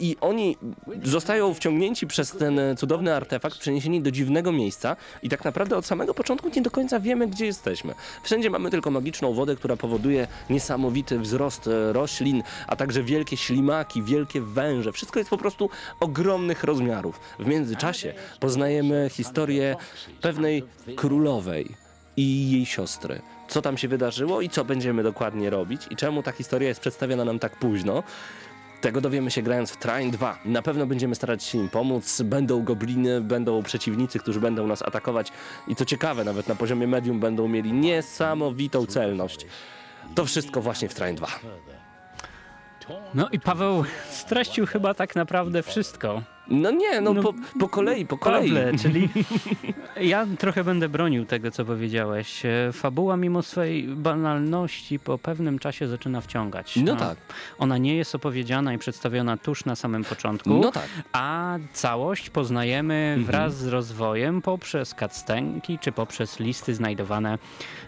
I oni zostają wciągnięci przez ten cudowny artefakt, przeniesieni do dziwnego miejsca i tak naprawdę od samego początku nie do końca wiemy, gdzie jesteśmy. Wszędzie mamy tylko magiczną wodę, która powoduje niesamowity wzrost e, roślin, a także wielkie ślimaki, wielkie węże. Wszystko jest po prostu ogromnych rozmiarów. W międzyczasie poznajemy historię pewnej królowej i jej siostry. Co tam się wydarzyło i co będziemy dokładnie robić i czemu ta historia jest przedstawiona nam tak późno. Tego dowiemy się grając w Train 2. Na pewno będziemy starać się im pomóc. Będą gobliny, będą przeciwnicy, którzy będą nas atakować. I co ciekawe, nawet na poziomie medium będą mieli niesamowitą celność. To wszystko właśnie w Train 2. No i Paweł streścił chyba tak naprawdę wszystko. No nie, no, No, po, po kolei, po kolei. Pawle, czyli ja trochę będę bronił tego, co powiedziałeś. E, Fabuła mimo swej banalności po pewnym czasie zaczyna wciągać. No tak. Ona nie jest opowiedziana i przedstawiona tuż na samym początku, No tak. a całość poznajemy wraz z rozwojem poprzez cutscenki czy poprzez listy znajdowane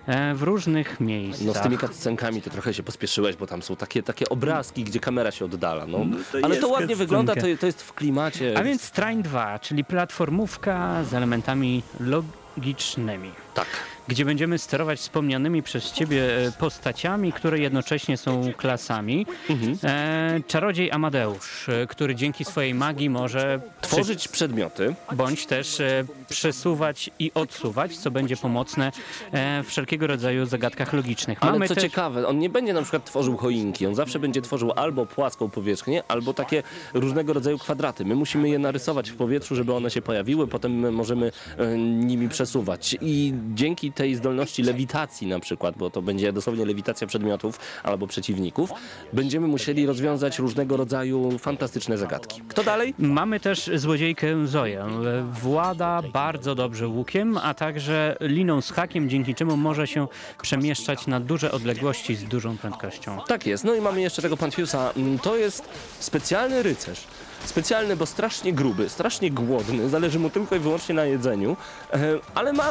e, w różnych miejscach. No z tymi cutscenkami to trochę się pospieszyłeś, bo tam są takie, takie obrazki, gdzie kamera się oddala. No. to Ale to ładnie wygląda, to, to jest w klimacie. A więc Train 2, czyli platformówka z elementami logicznymi. Tak. Gdzie będziemy sterować wspomnianymi przez ciebie e, postaciami, które jednocześnie są klasami. Mhm. E, czarodziej Amadeusz, e, który dzięki swojej magii może Tworzyć przedmioty. bądź też e, przesuwać i odsuwać, co będzie pomocne e, w wszelkiego rodzaju zagadkach logicznych. Ale co też- ciekawe, on nie będzie na przykład tworzył choinki, on zawsze będzie tworzył albo płaską powierzchnię, albo takie różnego rodzaju kwadraty. My musimy je narysować w powietrzu, żeby one się pojawiły, potem my możemy e, nimi przesuwać. I dzięki tej zdolności lewitacji na przykład, bo to będzie dosłownie lewitacja przedmiotów albo przeciwników, będziemy musieli rozwiązać różnego rodzaju fantastyczne zagadki. Kto dalej? Mamy też złodziejkę Zoję. Włada bardzo dobrze łukiem, a także liną z hakiem, dzięki czemu może się przemieszczać na duże odległości z dużą prędkością. Tak jest. No i mamy jeszcze tego Pantiusa. Mm, To jest specjalny rycerz. Specjalny, bo strasznie gruby, strasznie głodny, zależy mu tylko i wyłącznie na jedzeniu, e, ale ma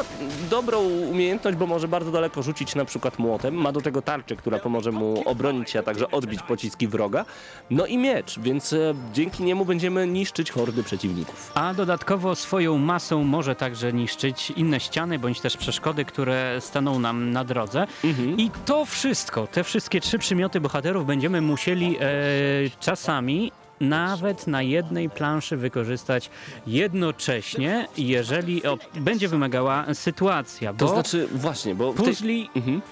dobrą umiejętność, bo może bardzo daleko rzucić na przykład młotem, ma do tego tarczę, która pomoże mu obronić się, a także odbić pociski wroga, no i miecz, więc e, dzięki niemu będziemy niszczyć hordy przeciwników. A dodatkowo swoją masą może także niszczyć inne ściany bądź też przeszkody, które staną nam na drodze. I to wszystko, te wszystkie trzy przymioty bohaterów będziemy musieli e, czasami nawet na jednej planszy wykorzystać jednocześnie, jeżeli będzie wymagała sytuacja, To znaczy, właśnie, bo w tej... puzli Mhm.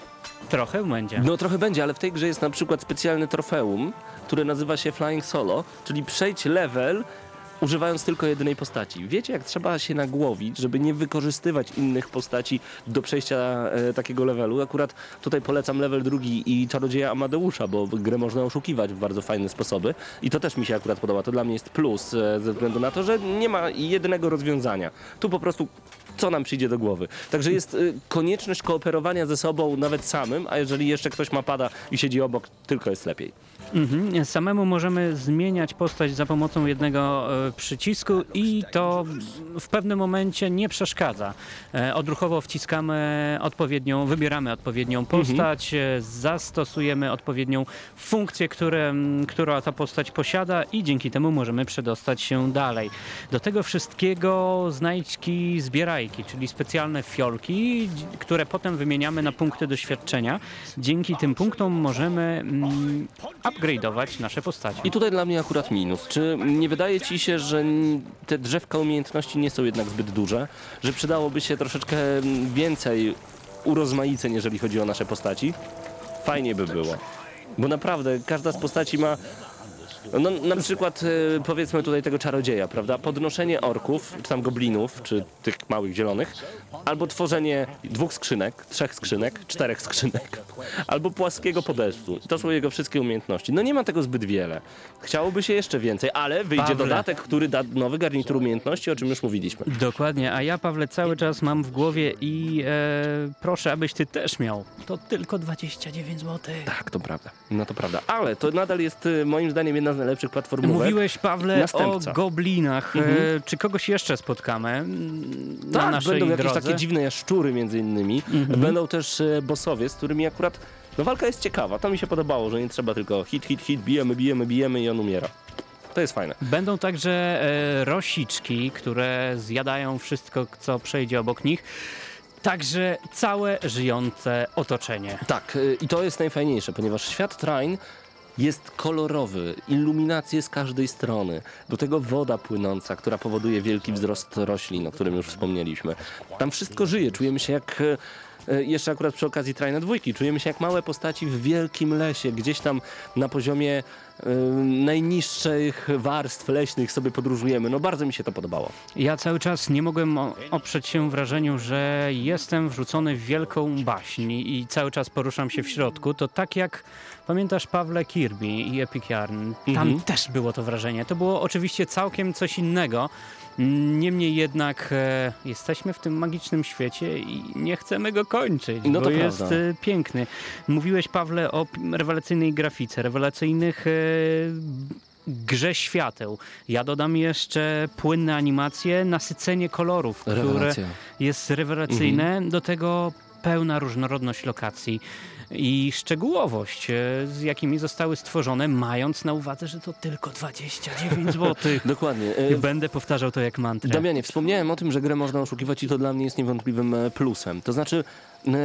trochę będzie. No trochę będzie, ale w tej grze jest na przykład specjalne trofeum, które nazywa się Flying Solo, czyli przejść level używając tylko jedynej postaci. Wiecie, jak trzeba się nagłowić, żeby nie wykorzystywać innych postaci do przejścia e, takiego levelu. Akurat tutaj polecam level drugi i Czarodzieja Amadeusza, bo grę można oszukiwać w bardzo fajne sposoby i to też mi się akurat podoba. To dla mnie jest plus, e, ze względu na to, że nie ma jednego rozwiązania. Tu po prostu co nam przyjdzie do głowy. Także jest y, konieczność kooperowania ze sobą nawet samym, a jeżeli jeszcze ktoś ma pada i siedzi obok, tylko jest lepiej. Mhm. Samemu możemy zmieniać postać za pomocą jednego e, przycisku i to w pewnym momencie nie przeszkadza. E, odruchowo wciskamy odpowiednią, wybieramy odpowiednią postać, e, zastosujemy odpowiednią funkcję, które, która ta postać posiada i dzięki temu możemy przedostać się dalej. Do tego wszystkiego znajdźki zbierajki, czyli specjalne fiolki, które potem wymieniamy na punkty doświadczenia. Dzięki tym punktom możemy mm, upgrade'ować nasze postacie. I tutaj dla mnie akurat minus. Czy nie wydaje ci się, że te drzewka umiejętności nie są jednak zbyt duże? Że przydałoby się troszeczkę więcej urozmaiceń, jeżeli chodzi o nasze postaci? Fajnie by było. Bo naprawdę każda z postaci ma no, na przykład e, powiedzmy tutaj tego czarodzieja, prawda? Podnoszenie orków, czy tam goblinów, czy tych małych zielonych, albo tworzenie dwóch skrzynek, trzech skrzynek, czterech skrzynek, albo płaskiego podestu. To są jego wszystkie umiejętności. No nie ma tego zbyt wiele. Chciałoby się jeszcze więcej, ale wyjdzie Pawle. dodatek, który da nowy garnitur umiejętności, o czym już mówiliśmy. Dokładnie, a ja Pawle cały czas mam w głowie i e, proszę, abyś ty też miał. To tylko 29 zł. Tak, to prawda. No to prawda. Ale to nadal jest e, moim zdaniem jedna z najlepszych platformówek. Mówiłeś, Pawle, Następca. o goblinach. Mhm. E, czy kogoś jeszcze spotkamy na Tak, naszej będą jakieś drodze? takie dziwne jaszczury między innymi. Mhm. Będą też e, bossowie, z którymi akurat no walka jest ciekawa. To mi się podobało, że nie trzeba tylko hit, hit, hit, bijemy, bijemy, bijemy i on umiera. To jest fajne. Będą także e, rosiczki, które zjadają wszystko, co przejdzie obok nich. Także całe żyjące otoczenie. Tak, y, i to jest najfajniejsze, ponieważ świat Train jest kolorowy, iluminacje z każdej strony. Do tego woda płynąca, która powoduje wielki wzrost roślin, o którym już wspomnieliśmy. Tam wszystko żyje, czujemy się jak... e, Jeszcze akurat przy okazji Trajna dwójki, czujemy się jak małe postaci w wielkim lesie, gdzieś tam na poziomie e, najniższych warstw leśnych sobie podróżujemy. No bardzo mi się to podobało. Ja cały czas nie mogłem oprzeć się wrażeniu, że jestem wrzucony w wielką baśń i cały czas poruszam się w środku. To tak jak pamiętasz Pawle Kirby i Epic Yarn. Tam Mhm. też było to wrażenie. To było oczywiście całkiem coś innego. Niemniej jednak e, jesteśmy w tym magicznym świecie i nie chcemy go kończyć, No bo to jest prawda. e, piękny. Mówiłeś, Pawle, o rewelacyjnej grafice, rewelacyjnych e, grze świateł. Ja dodam jeszcze płynne animacje, nasycenie kolorów, które Rewelacja. jest rewelacyjne. Do tego pełna różnorodność lokacji i szczegółowość, e, z jakimi zostały stworzone, mając na uwadze, że to tylko 29 zł. Dokładnie. E, będę powtarzał to jak mantrę. Damianie, wspomniałem o tym, że grę można oszukiwać i to dla mnie jest niewątpliwym e, plusem. To znaczy,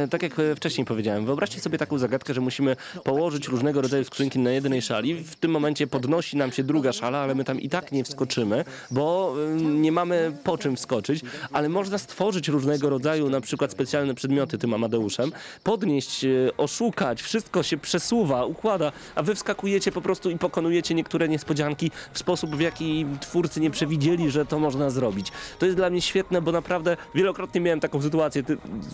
tak jak e, wcześniej powiedziałem, wyobraźcie sobie taką zagadkę, że musimy położyć różnego rodzaju skrzynki na jednej szali. W tym momencie podnosi nam się druga szala, ale my tam i tak nie wskoczymy, bo e, nie mamy po czym wskoczyć, ale można stworzyć różnego rodzaju na przykład specjalne przedmioty tym Amadeuszem, podnieść, e, oszukać, wszystko się przesuwa, układa, a wy wskakujecie po prostu i pokonujecie niektóre niespodzianki w sposób, w jaki twórcy nie przewidzieli, że to można zrobić. To jest dla mnie świetne, bo naprawdę wielokrotnie miałem taką sytuację.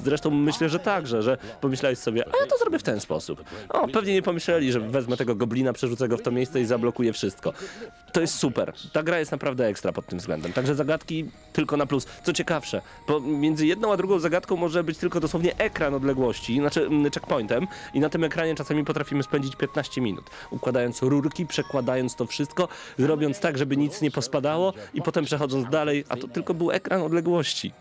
Zresztą myślę, że może także, że pomyślałeś sobie, a ja to zrobię w ten sposób. O, pewnie nie pomyśleli, że wezmę tego goblina, przerzucę go w to miejsce i zablokuję wszystko. To jest super. Ta gra jest naprawdę ekstra pod tym względem. Także zagadki tylko na plus. Co ciekawsze, między jedną a drugą zagadką może być tylko dosłownie ekran odległości, znaczy mm, checkpointem i na tym ekranie czasami potrafimy spędzić 15 minut, układając rurki, przekładając to wszystko, robiąc tak, żeby nic nie pospadało i potem przechodząc dalej, a to tylko był ekran odległości.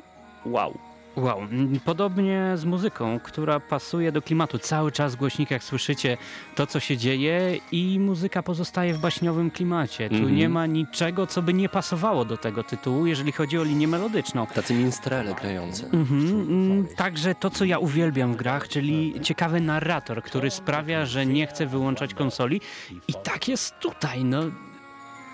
Wow. Wow, mm, podobnie z muzyką, która pasuje do klimatu. Cały czas w głośnikach słyszycie to, co się dzieje i muzyka pozostaje w baśniowym klimacie. Tu Mhm. nie ma niczego, co by nie pasowało do tego tytułu, jeżeli chodzi o linię melodyczną. Tacy minstrele grający. Mhm, mm, Także to, co ja uwielbiam w grach, czyli ciekawy narrator, który sprawia, że nie chce wyłączać konsoli. I tak jest tutaj, no.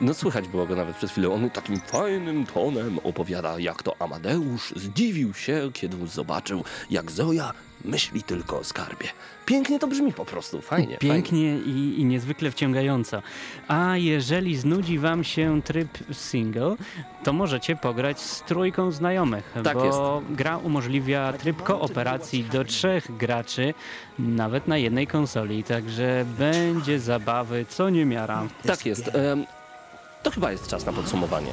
No słychać było go nawet przed chwilą. On takim fajnym tonem opowiada, jak to Amadeusz zdziwił się, kiedy zobaczył, jak Zoja myśli tylko o skarbie. Pięknie to brzmi po prostu, fajnie. fajnie. Pięknie i, i niezwykle wciągająco. A jeżeli znudzi wam się tryb single, to możecie pograć z trójką znajomych, Tak bo jest. gra umożliwia tryb kooperacji do trzech graczy, nawet na jednej konsoli, także będzie zabawy co niemiara. Tak jest. To chyba jest czas na podsumowanie.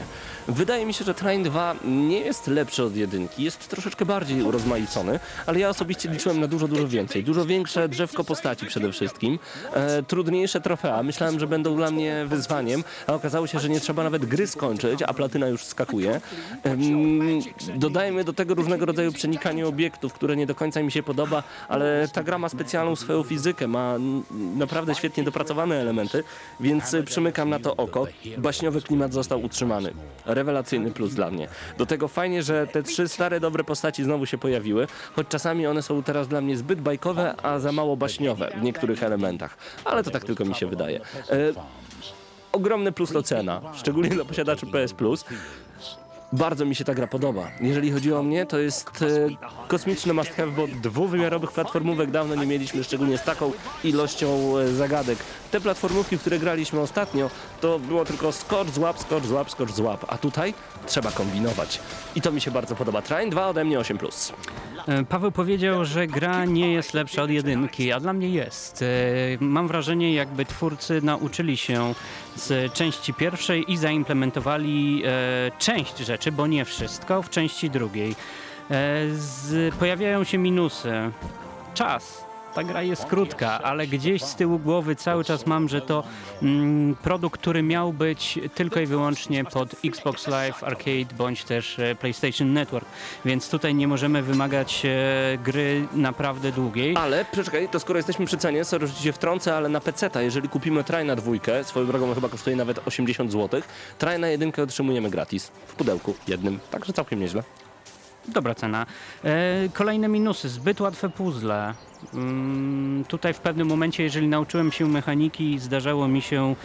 Wydaje mi się, że Train 2 nie jest lepszy od jedynki, jest troszeczkę bardziej urozmaicony, ale ja osobiście liczyłem na dużo, dużo więcej. Dużo większe drzewko postaci przede wszystkim, e, trudniejsze trofea. Myślałem, że będą dla mnie wyzwaniem, a okazało się, że nie trzeba nawet gry skończyć, a platyna już skakuje. Em, dodajmy do tego różnego rodzaju przenikanie obiektów, które nie do końca mi się podoba, ale ta gra ma specjalną swoją fizykę, ma naprawdę świetnie dopracowane elementy, więc przymykam na to oko. Baśniowy klimat został utrzymany. Rewelacyjny plus dla mnie. Do tego fajnie, że te trzy stare, dobre postaci znowu się pojawiły, choć czasami one są teraz dla mnie zbyt bajkowe, a za mało baśniowe w niektórych elementach. Ale to tak tylko mi się wydaje. E, ogromny plus to cena, szczególnie dla posiadaczy PS Plus. Bardzo mi się ta gra podoba. Jeżeli chodzi o mnie, to jest e, kosmiczny must have, bo dwuwymiarowych platformówek dawno nie mieliśmy, szczególnie z taką ilością e, zagadek. Te platformówki, w które graliśmy ostatnio, to było tylko skocz, złap, skocz, złap, skocz, złap. A tutaj trzeba kombinować. I to mi się bardzo podoba. Train 2 ode mnie 8+. E, Paweł powiedział, że gra nie jest lepsza od jedynki, a dla mnie jest. E, Mam wrażenie, jakby twórcy nauczyli się z części pierwszej i zaimplementowali e, część rzeczy, bo nie wszystko, w części drugiej. Z, pojawiają się minusy. Czas. Ta gra jest krótka, ale gdzieś z tyłu głowy cały czas mam, że to mm, produkt, który miał być tylko i wyłącznie pod Xbox Live Arcade bądź też e, PlayStation Network, więc tutaj nie możemy wymagać e, gry naprawdę długiej. Ale przeczekaj, to skoro jesteśmy przy cenie, sorry, że się wtrącę, ale na PC, jeżeli kupimy Traj na dwójkę, swoją drogą chyba kosztuje nawet 80 zł, Traj na jedynkę otrzymujemy gratis w pudełku jednym, także całkiem nieźle. Dobra cena. E, kolejne minusy. Zbyt łatwe puzzle. Mm, tutaj w pewnym momencie, jeżeli nauczyłem się mechaniki, zdarzało mi się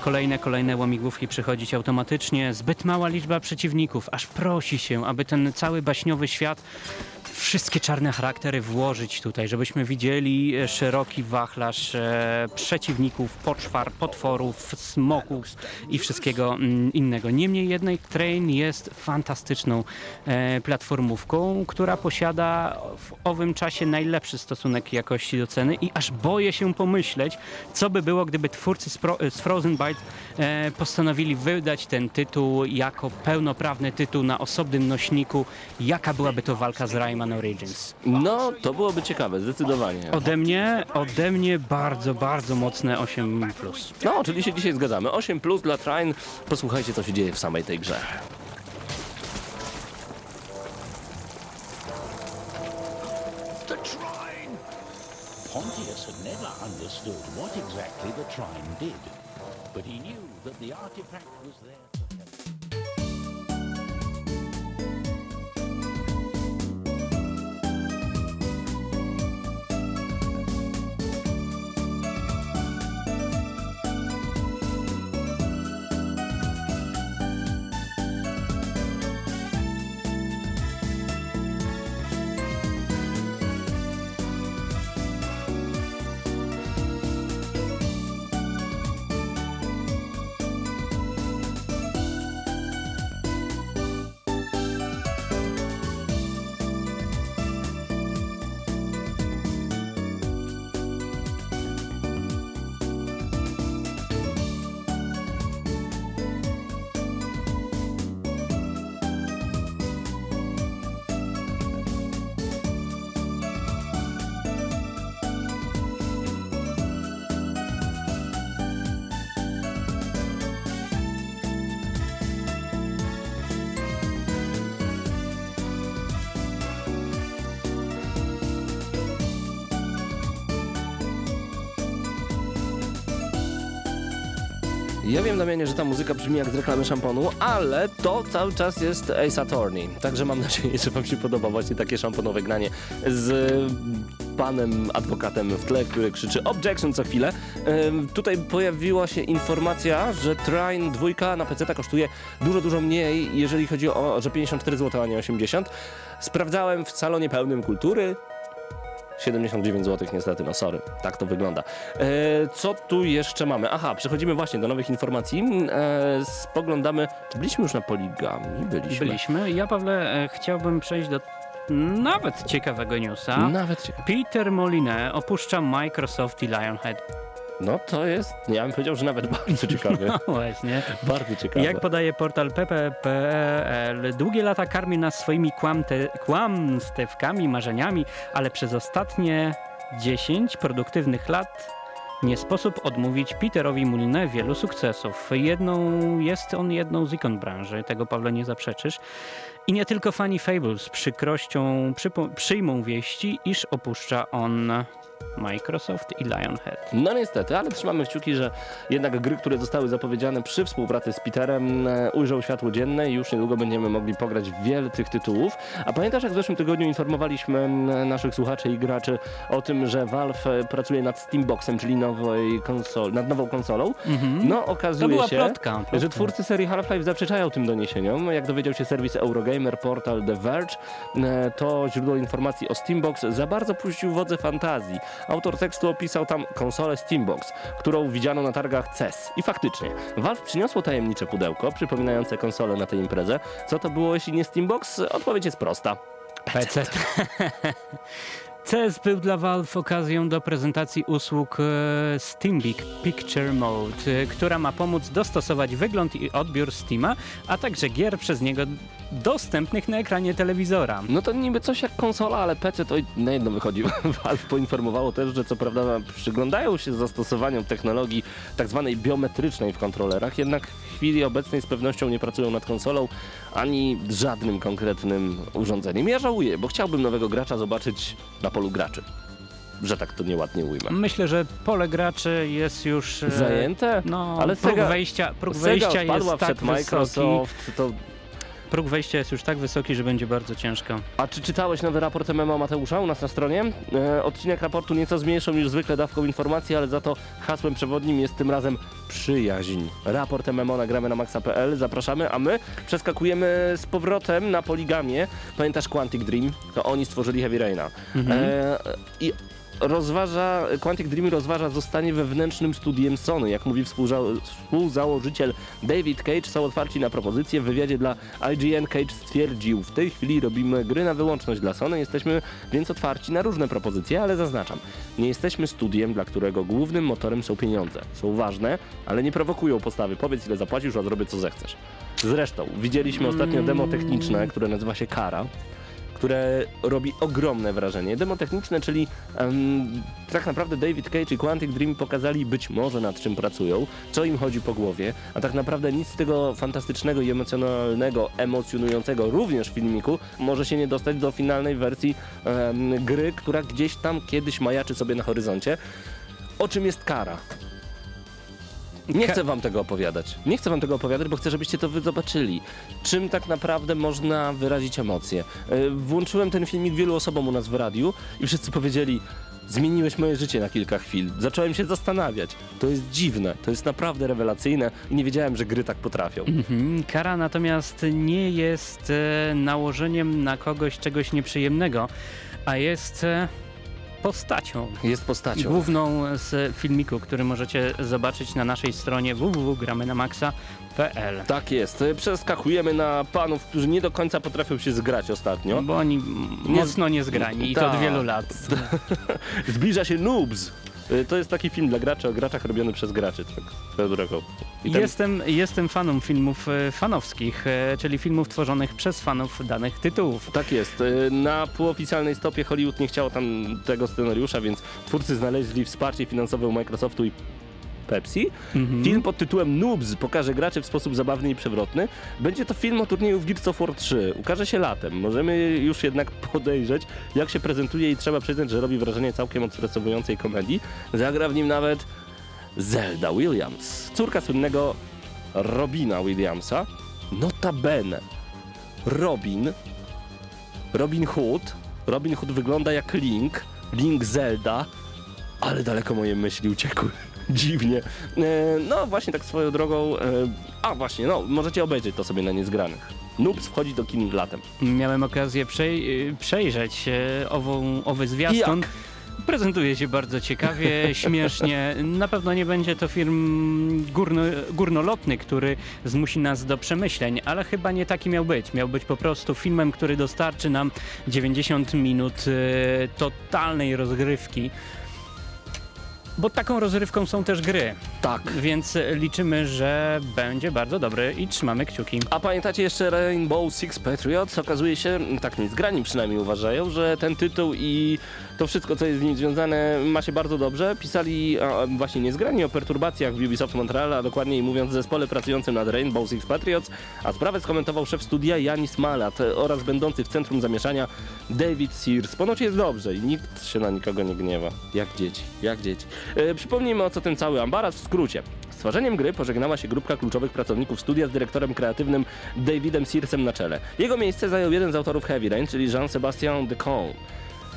kolejne, kolejne łamigłówki przychodzić automatycznie. Zbyt mała liczba przeciwników. Aż prosi się, aby ten cały baśniowy świat wszystkie czarne charaktery włożyć tutaj, żebyśmy widzieli e, szeroki wachlarz e, przeciwników, poczwar, potworów, smoków i wszystkiego mm, innego. Niemniej jednak Train jest fantastyczną e, platformówką, która posiada w owym czasie najlepszy stosunek jakości do ceny i aż boję się pomyśleć, co by było, gdyby twórcy z, Frozen Byte postanowili wydać ten tytuł jako pełnoprawny tytuł na osobnym nośniku. Jaka byłaby to walka z Rayman Origins? No, to byłoby ciekawe, zdecydowanie. Ode mnie, ode mnie bardzo, bardzo mocne 8+. No, czyli się dzisiaj zgadzamy. 8 plus dla Train. Posłuchajcie, co się dzieje w samej tej grze. Trine! Pontius had never understood what exactly the Trine did, but he knew that the artifact Ja wiem, Damianie, że ta muzyka brzmi jak z reklamy szamponu, ale to cały czas jest Ace Attorney. Także mam nadzieję, że wam się podoba właśnie takie szamponowe granie z panem adwokatem w tle, który krzyczy objection co chwilę. Tutaj pojawiła się informacja, że Trine 2 na PC kosztuje dużo, dużo mniej, jeżeli chodzi o, że 54 zł, a nie 80. Sprawdzałem w salonie pełnym kultury, 79 zł niestety, no sorry, tak to wygląda. E, co tu jeszcze mamy? Aha, przechodzimy właśnie do nowych informacji. E, spoglądamy, byliśmy już na poligami, byliśmy. Byliśmy. Ja, Pawle, e, chciałbym przejść do nawet ciekawego newsa. Nawet ciekawe. Peter Moline opuszcza Microsoft i Lionhead. No to jest, ja bym powiedział, że nawet bardzo ciekawe. No właśnie. bardzo ciekawe. Jak podaje portal pp.pl, długie lata karmił nas swoimi kłamte, kłamstewkami, marzeniami, ale przez ostatnie 10 produktywnych lat nie sposób odmówić Peterowi Muline wielu sukcesów. Jedną, jest on jedną z ikon branży, tego Pawle nie zaprzeczysz. I nie tylko fani Fable z przykrością przyjmą wieści, iż opuszcza on Microsoft i Lionhead. No niestety, ale trzymamy kciuki, że jednak gry, które zostały zapowiedziane przy współpracy z Peterem e, ujrzą światło dzienne i już niedługo będziemy mogli pograć w wiele tych tytułów. A pamiętasz, jak w zeszłym tygodniu informowaliśmy naszych słuchaczy i graczy o tym, że Valve e, pracuje nad Steamboxem, czyli nowej konsol, nad nową konsolą? No okazuje się, plotka, plotka. że twórcy serii Half-Life zaprzeczają tym doniesieniom. Jak dowiedział się serwis Eurogamer, portal The Verge, e, to źródło informacji o Steambox za bardzo puścił wodze fantazji. Autor tekstu opisał tam konsolę Steambox, którą widziano na targach CES. I faktycznie, Valve przyniosło tajemnicze pudełko przypominające konsolę na tej imprezie. Co to było, jeśli nie Steambox? Odpowiedź jest prosta. PC. CS był dla Valve okazją do prezentacji usług e, Steambic Picture Mode, e, która ma pomóc dostosować wygląd i odbiór Steama, a także gier przez niego dostępnych na ekranie telewizora. No to niby coś jak konsola, ale PC to na jedno wychodzi. Valve poinformowało też, że co prawda przyglądają się zastosowaniom technologii tak zwanej biometrycznej w kontrolerach, jednak w chwili obecnej z pewnością nie pracują nad konsolą ani żadnym konkretnym urządzeniem. Ja żałuję, bo chciałbym nowego gracza zobaczyć na polu graczy. Że tak to nieładnie ujmę. Myślę, że pole graczy jest już... e, Zajęte? No, Ale próg Sega- wejścia, próg Sega wejścia jest tak przed wysoki. Microsoft, to Próg wejścia jest już tak wysoki, że będzie bardzo ciężko. A czy czytałeś nowy raport MMO Mateusza u nas na stronie? E, odcinek raportu nieco zmniejszą niż zwykle dawką informacji, ale za to hasłem przewodnim jest tym razem przyjaźń. Raport MMO nagramy na maxa.pl, zapraszamy, a my przeskakujemy z powrotem na Poligamię. Pamiętasz Quantic Dream? To oni stworzyli Heavy Raina. E, I rozważa, Quantic Dream rozważa zostanie wewnętrznym studiem Sony. Jak mówi współza- współzałożyciel David Cage, są otwarci na propozycje. W wywiadzie dla IGN Cage stwierdził, w tej chwili robimy gry na wyłączność dla Sony, jesteśmy więc otwarci na różne propozycje, ale zaznaczam, nie jesteśmy studiem, dla którego głównym motorem są pieniądze. Są ważne, ale nie prowokują postawy. Powiedz ile zapłacisz, a zrobię co zechcesz. Zresztą, widzieliśmy ostatnio demo techniczne, które nazywa się Kara które robi ogromne wrażenie. Demo techniczne, czyli em, tak naprawdę David Cage i Quantic Dream pokazali być może nad czym pracują, co im chodzi po głowie, a tak naprawdę nic z tego fantastycznego i emocjonalnego, emocjonującego również filmiku może się nie dostać do finalnej wersji em, gry, która gdzieś tam kiedyś majaczy sobie na horyzoncie. O czym jest kara? Nie chcę wam tego opowiadać. Nie chcę wam tego opowiadać, bo chcę, żebyście to wy zobaczyli. Czym tak naprawdę można wyrazić emocje. E, Włączyłem ten filmik wielu osobom u nas w radiu i wszyscy powiedzieli zmieniłeś moje życie na kilka chwil. Zacząłem się zastanawiać. To jest dziwne, to jest naprawdę rewelacyjne i nie wiedziałem, że gry tak potrafią. Mhm. Kara natomiast nie jest e, nałożeniem na kogoś czegoś nieprzyjemnego, a jest e, postacią. Jest postacią. Główną z filmiku, który możecie zobaczyć na naszej stronie www.gramy-na-maxa.pl Tak jest. Przeskakujemy na panów, którzy nie do końca potrafią się zgrać ostatnio. Bo oni mocno niezgrani i to Tak. od wielu lat. Zbliża się Noobs. E, To jest taki film dla graczy o graczach robiony przez graczy. Tak, drogą. Ten- Jestem, jestem faną filmów e, fanowskich, e, czyli filmów tworzonych przez fanów danych tytułów. Tak jest. Y, Na półoficjalnej stopie Hollywood nie chciało tam tego scenariusza, więc twórcy znaleźli wsparcie finansowe u Microsoftu i Pepsi. Film pod tytułem Noobs pokaże graczy w sposób zabawny i przewrotny. Będzie to film o turnieju w Gears of War 3. Ukaże się latem. Możemy już jednak podejrzeć, jak się prezentuje i trzeba przyznać, że robi wrażenie całkiem odstresowującej komedii. Zagra w nim nawet Zelda Williams, córka słynnego Robina Williamsa. Notabene, Robin, Robin Hood, Robin Hood wygląda jak Link, Link Zelda, ale daleko moje myśli uciekły. Dziwnie. E, no właśnie tak swoją drogą. E, a właśnie, no możecie obejrzeć to sobie na niezgranych. Noobs wchodzi do kin latem. Miałem okazję przej- y, przejrzeć e, ową, owy zwiastun. Jak? Prezentuje się bardzo ciekawie, śmiesznie. Na pewno nie będzie to film górno, górnolotny, który zmusi nas do przemyśleń, ale chyba nie taki miał być. Miał być po prostu filmem, który dostarczy nam 90 minut e, totalnej rozgrywki. Bo taką rozrywką są też gry, Tak. więc liczymy, że będzie bardzo dobry i trzymamy kciuki. A pamiętacie jeszcze Rainbow Six Patriots? Okazuje się, tak niezgrani przynajmniej uważają, że ten tytuł i to wszystko, co jest z nim związane, ma się bardzo dobrze. Pisali a, właśnie niezgrani o perturbacjach w Ubisoft Montreal, a dokładniej mówiąc zespole pracującym nad Rainbow Six Patriots, a sprawę skomentował szef studia Janis Malat oraz będący w centrum zamieszania David Sears. Ponoć jest dobrze i nikt się na nikogo nie gniewa. Jak dzieci, jak dzieci. E, przypomnijmy o co ten cały ambaras w skrócie. Z tworzeniem gry pożegnała się grupka kluczowych pracowników studia z dyrektorem kreatywnym Davidem Searsem na czele. Jego miejsce zajął jeden z autorów Heavy Rain, czyli Jean-Sébastien Decon.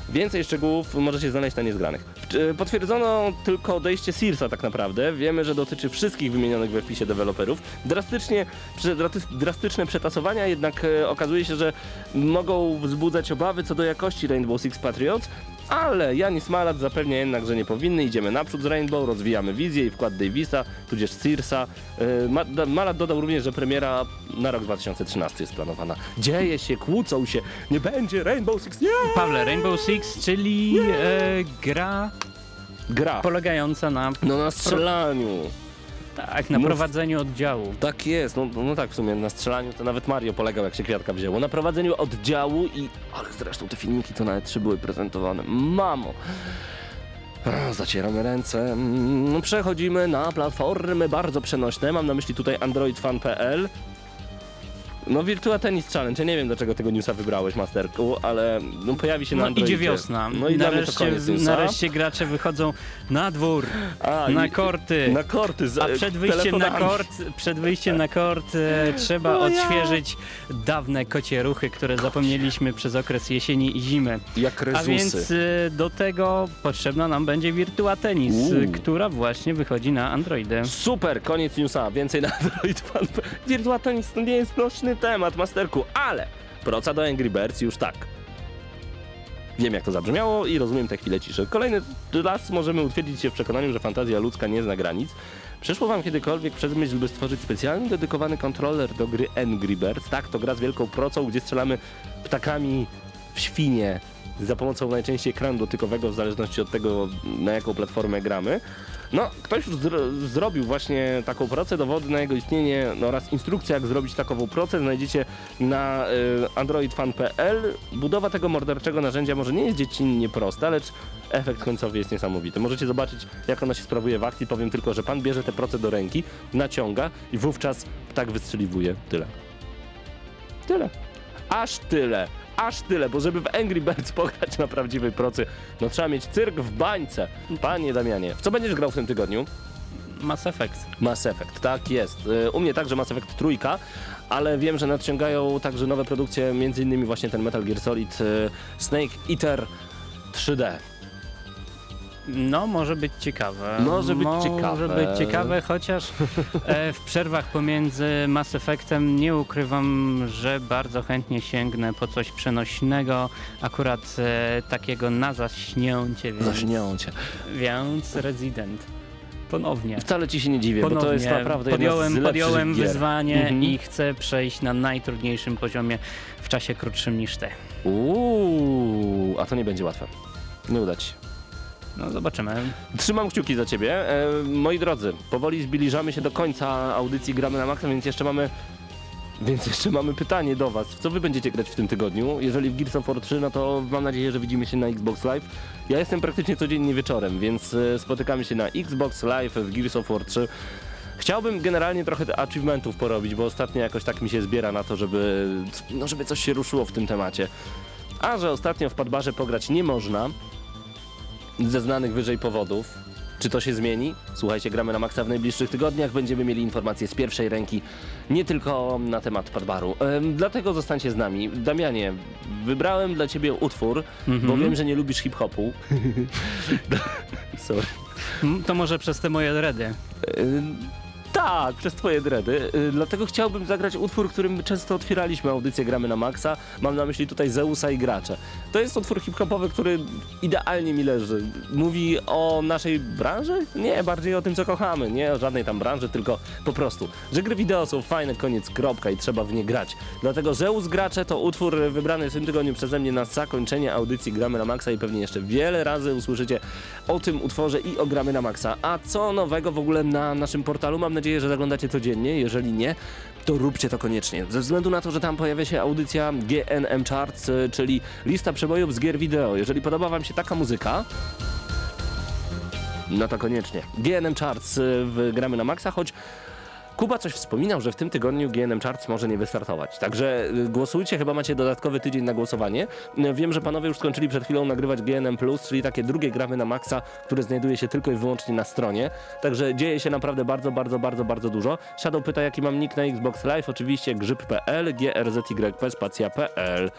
Więcej szczegółów możecie znaleźć na niezgranych. W- e, Potwierdzono tylko odejście Searsa tak naprawdę. Wiemy, że dotyczy wszystkich wymienionych we wpisie deweloperów. Drastycznie, drastyczne przetasowania jednak e, okazuje się, że mogą wzbudzać obawy co do jakości Rainbow Six Patriots, ale Janis Malat zapewnia jednak, że nie powinny. Idziemy naprzód z Rainbow, rozwijamy wizję i wkład Davisa, tudzież Searsa. Da- Malat dodał również, że premiera na rok 2013 jest planowana. Dzieje się, kłócą się, nie będzie Rainbow Six, nie! Pawle, Rainbow Six, czyli e, gra Gra. polegająca na, No na strzelaniu. Tak, na Mów. prowadzeniu oddziału. Tak jest, no, no tak w sumie na strzelaniu to nawet Mario polegał jak się kwiatka wzięło. Na prowadzeniu oddziału i... Ale zresztą te filmiki to nawet trzy były prezentowane. Mamo! Zacieramy ręce. Mm, Przechodzimy na platformy bardzo przenośne. Mam na myśli tutaj androidfan.pl. No Virtua Tennis Challenge. Ja nie wiem dlaczego tego newsa wybrałeś, Masterku, ale no, pojawi się na No Androidzie. idzie wiosna. No i nareszcie, nareszcie gracze wychodzą na dwór, A, na korty. Na korty. z- A przed wyjściem na kort, przed wyjściem na kort e, trzeba O ja. odświeżyć dawne kocie ruchy, które zapomnieliśmy przez okres jesieni i zimy. Jak A rezusy. więc e, do tego potrzebna nam będzie Virtua Tennis, Uuu. e, która właśnie wychodzi na Androidy. Super, koniec newsa, więcej na Android. Virtua Tennis to nie jest nośny temat, Masterku, ale proca do Angry Birds już tak. Wiem jak to zabrzmiało i rozumiem tę chwilę ciszy. Kolejny raz możemy utwierdzić się w przekonaniu, że fantazja ludzka nie zna granic. Przeszło wam kiedykolwiek przez myśl, by stworzyć specjalny, dedykowany kontroler do gry Angry Birds? Tak, to gra z wielką procą, gdzie strzelamy ptakami w świnie za pomocą najczęściej ekranu dotykowego, w zależności od tego, na jaką platformę gramy. No, ktoś już zro zrobił właśnie taką procę, dowody na jego istnienie oraz instrukcję, jak zrobić takową procę, znajdziecie na y, androidfan.pl. Budowa tego morderczego narzędzia może nie jest dziecinnie prosta, lecz efekt końcowy jest niesamowity. Możecie zobaczyć, jak ona się sprawuje w akcji. Powiem tylko, że pan bierze tę procę do ręki, naciąga i wówczas ptak wystrzeliwuje. Tyle. Tyle. Aż tyle. Aż tyle, bo żeby w Angry Birds pograć na prawdziwej procy, no trzeba mieć cyrk w bańce. Panie Damianie, w co będziesz grał w tym tygodniu? Mass Effect. Mass Effect, tak jest. Y, U mnie także Mass Effect trójka, ale wiem, że nadciągają także nowe produkcje, między innymi właśnie ten Metal Gear Solid y, Snake Eater 3D. No, może być ciekawe. Może być może ciekawe. być ciekawe, chociaż e, w przerwach pomiędzy Mass Effectem nie ukrywam, że bardzo chętnie sięgnę po coś przenośnego, akurat e, takiego na zaśnięcie, więc, Zaśnią cię. więc Resident. Ponownie. Wcale ci się nie dziwię, Ponownie bo to jest naprawdę podjąłem, podjąłem wyzwanie Mhm. i chcę przejść na najtrudniejszym poziomie w czasie krótszym niż ty. Uuu, a to nie będzie łatwe. Nie uda ci się. No zobaczymy. Trzymam kciuki za ciebie. E, moi drodzy, powoli zbliżamy się do końca audycji Gramy na Maxa, więc jeszcze mamy więc jeszcze mamy pytanie do was. W co wy będziecie grać w tym tygodniu? Jeżeli w Gears of War 3, no to mam nadzieję, że widzimy się na Xbox Live. Ja jestem praktycznie codziennie wieczorem, więc e, spotykamy się na Xbox Live w Gears of War 3. Chciałbym generalnie trochę achievementów porobić, bo ostatnio jakoś tak mi się zbiera na to, żeby, no, żeby coś się ruszyło w tym temacie. A że ostatnio w Padbarze pograć nie można, ze znanych wyżej powodów, Czy to się zmieni? Słuchajcie, gramy na maksa w najbliższych tygodniach. Będziemy mieli informacje z pierwszej ręki, nie tylko na temat Padbaru. Ym, dlatego zostańcie z nami. Damianie, wybrałem dla ciebie utwór, bo wiem, że nie lubisz hip-hopu. Sorry. Mm, To może przez te moje dredy. Y, Tak, przez twoje dredy. Y, Dlatego chciałbym zagrać utwór, którym często otwieraliśmy audycję Gramy na Maxa. Mam na myśli tutaj Zeusa i Gracze. To jest utwór hip-hopowy, który idealnie mi leży. Mówi o naszej branży? Nie, bardziej o tym, co kochamy. Nie o żadnej tam branży, tylko po prostu, że gry wideo są fajne, koniec, kropka i trzeba w nie grać. Dlatego Zeus Gracze to utwór wybrany w tym tygodniu przeze mnie na zakończenie audycji Gramy na Maxa i pewnie jeszcze wiele razy usłyszycie o tym utworze i o Gramy na Maxa. A co nowego w ogóle na naszym portalu? Mam nadzieję, że zaglądacie codziennie. Jeżeli nie, to róbcie to koniecznie. Ze względu na to, że tam pojawia się audycja GNM Charts, y, czyli lista przebojów z gier wideo. Jeżeli podoba wam się taka muzyka, no to koniecznie. GNM Charts y, w Gramy na Maxa, choć Kuba coś wspominał, że w tym tygodniu GNM Charts może nie wystartować. Także y, głosujcie, chyba macie dodatkowy tydzień na głosowanie. Y, Wiem, że panowie już skończyli przed chwilą nagrywać GNM czyli takie drugie gramy na maksa, które znajduje się tylko i wyłącznie na stronie. Także dzieje się naprawdę bardzo, bardzo, bardzo, bardzo dużo. Shadow pyta, jaki mam nick na Xbox Live. Oczywiście grzyb.pl, grzyp, spacja.pl.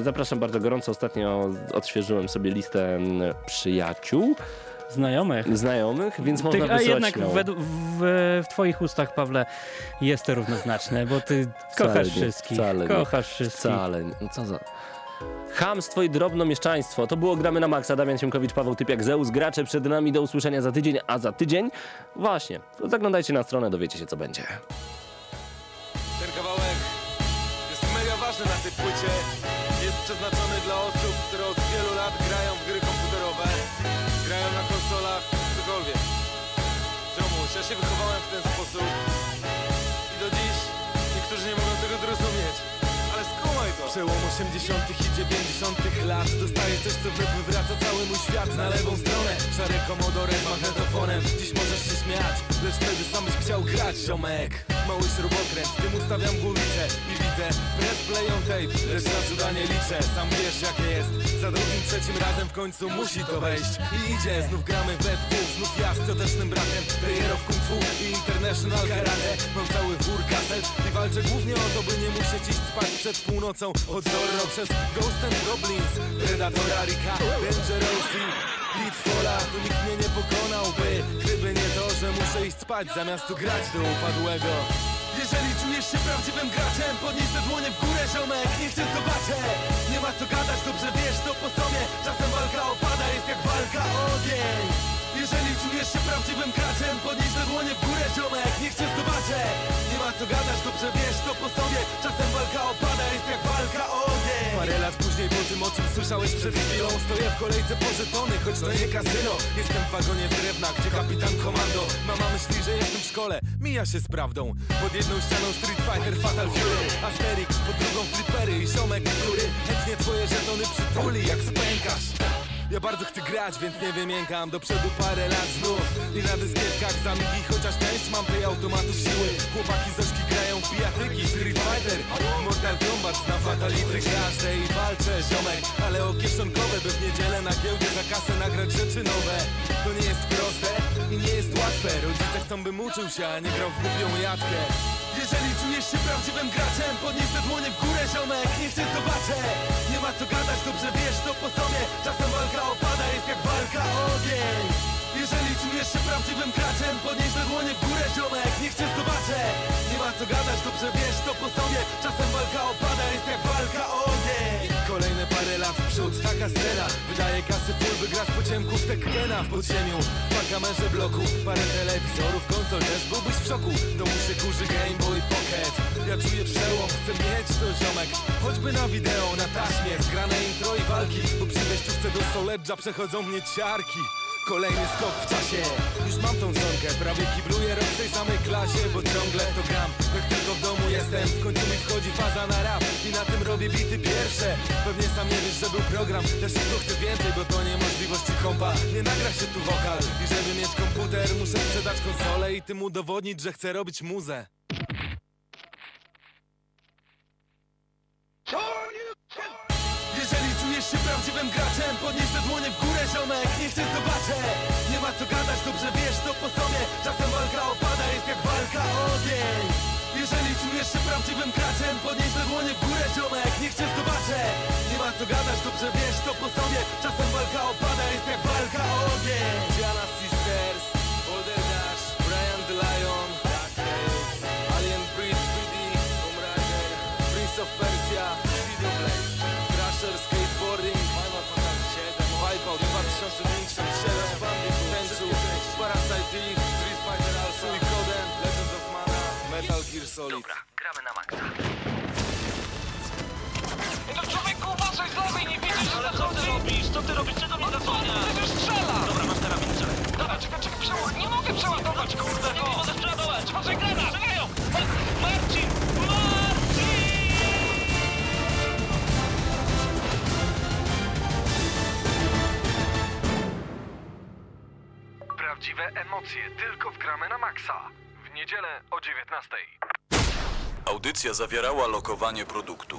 Zapraszam bardzo gorąco. Ostatnio odświeżyłem sobie listę mm, przyjaciół, Znajomych. znajomych, więc można Tych, a jednak w, w, w twoich ustach, Pawle, jest to równoznaczne, bo ty Wcale kochasz nie, wszystkich. wcale nie. kochasz wszystkich. Wcale nie. No co za... Chamstwo i drobnomieszczaństwo. To było Gramy na Maxa. Damian Siemkowicz, Paweł Typiak, Zeus. Gracze przed nami. Do usłyszenia za tydzień. A za tydzień właśnie, to zaglądajcie na stronę, dowiecie się co będzie. Ten kawałek jest mega ważny na tej płycie. Jest przeznaczony dla osób, które od wielu lat się wychowałem w ten sposób i do dziś niektórzy nie mogą tego zrozumieć. Ale skumaj to! Przełom 80. i 90. lat Dostaję coś, co wywraca cały mój świat Na lewą stronę, szare komodore z magnetofonem Dziś możesz się śmiać, lecz wtedy sam byś chciał grać, ziomek. Mały śrubokręt, tym ustawiam głowicę I widzę, press play on tape Lecz na cuda nie liczę, sam wiesz jakie jest Za drugim, trzecim razem w końcu musi to wejść. I idzie, znów gramy we dwóch Znów ja z ciotecznym bratem Player Kung Fu i International Karate. Mam cały wór kaset i walczę głównie o to, by nie musieć iść spać przed północą Od Zorro przez Ghost and Goblins Predatora, Rika, Dangerousy Pitfalla, tu nikt mnie nie pokonałby Gdyby muszę iść spać zamiast tu grać do upadłego. Jeżeli czujesz się prawdziwym graczem, podnieś te dłonie w górę, ziomek, niech cię zobaczę. Nie ma co gadać, dobrze wiesz, to po sobie. Czasem walka opada, jest jak walka ogień jeżeli czujesz się prawdziwym graczem Podnieś dłonie w górę, ziomek, niech cię zobaczę. Nie ma co gadać, dobrze wiesz, to po sobie. Czasem walka opada, jest jak walka o ogień. Parę lat później po tym, o czym słyszałeś przed chwilą Stoję w kolejce po żetony, choć to nie kasyno. Jestem w wagonie z drewna, gdzie kapitan komando. Mama myśli, że jestem w szkole, mija się z prawdą. Pod jedną ścianą Street Fighter, Fatal Fury. Asterix, pod drugą flipery i ziomek, który Chętnie twoje żetony przytuli, jak spękasz ja bardzo chcę grać, więc nie wymiękam Do przodu parę lat znów. I na dyskietkach zamigi, chociaż część mam tej automatów siły. Chłopaki z ośki grają w Street Fighter, Mortal Kombat Na fatality każdej walczę ziomek. Ale o kieszonkowe, by w niedzielę na giełdzie za kasę nagrać rzeczy nowe. To nie jest proste i nie jest łatwe. Rodzice chcą, bym uczył się, a nie grał w głupią jatkę jeżeli czujesz się prawdziwym graczem Podnieś te dłonie w górę, ziomek, niech cię zobaczę. Nie ma co gadać, dobrze wiesz to po sobie. Czasem walka opada, jest jak walka o ogień. Jeżeli czujesz się prawdziwym graczem Podnieś te dłonie w górę, ziomek, niech cię zobaczę. Nie ma co gadać, dobrze wiesz to po sobie. Czasem walka opada, jest jak walka o ogień. Kolejne parę lat w przód, taka scena. Wydaje kasy full, by grać po ciemku w Tekkena W podziemiu, w parkamerze bloku. Parę telewizorów, konsol, też byłbyś w szoku kurzy Game Boy Pocket. Ja czuję przełom, chcę mieć to ziomek. Choćby na wideo, na taśmie Zgrane intro i walki. Bo przy wejściówce do Soledża przechodzą mnie ciarki Kolejny skok w czasie. Już mam tą zonkę, prawie kibluję rok w tej samej klasie Bo ciągle to gram, jak tylko w domu jestem W końcu mi wchodzi faza na rap. I na tym robię bity pierwsze. Pewnie sam nie wiesz, że był program. Ja szybko chcę więcej, bo to niemożliwości kompa. Nie nagra się tu wokal. I żeby mieć komputer muszę sprzedać konsolę I tym udowodnić, że chcę robić muzę Czujesz się prawdziwym graczem Podnieś te dłonie w górę, ziomek, niech cię zobaczę. Nie ma co gadać, dobrze wiesz to po sobie. Czasem walka opada, jest jak walka o ogień. Jeżeli czujesz się prawdziwym graczem Podnieś te dłonie w górę, ziomek, niech cię zobaczę. Nie ma co gadać, dobrze wiesz to po sobie. Czasem walka opada, jest jak walka o ogień. Diana Sisters, Dash, Brian the Lion Alien Breed 3D, Tomb Raider, Prince of Persia, Video Blade, Solid. gramy na maksa. No człowieku, uważaj z lewej, nie widzisz, że co ty robisz? Co ty robisz? Czego mi zasłaniasz? Przecież strzela! Dobra, masz karabin, strzelaj. Dobra, czekaj, czekaj, przeładuj. Nie mogę przeładować, kurde, no! Nie mogę przeładować! Patrzaj, grana! Strzelają! Ma- Marcin! Marcin! Prawdziwe emocje tylko w gramy na maksa. W niedzielę o 19. Audycja zawierała lokowanie produktu.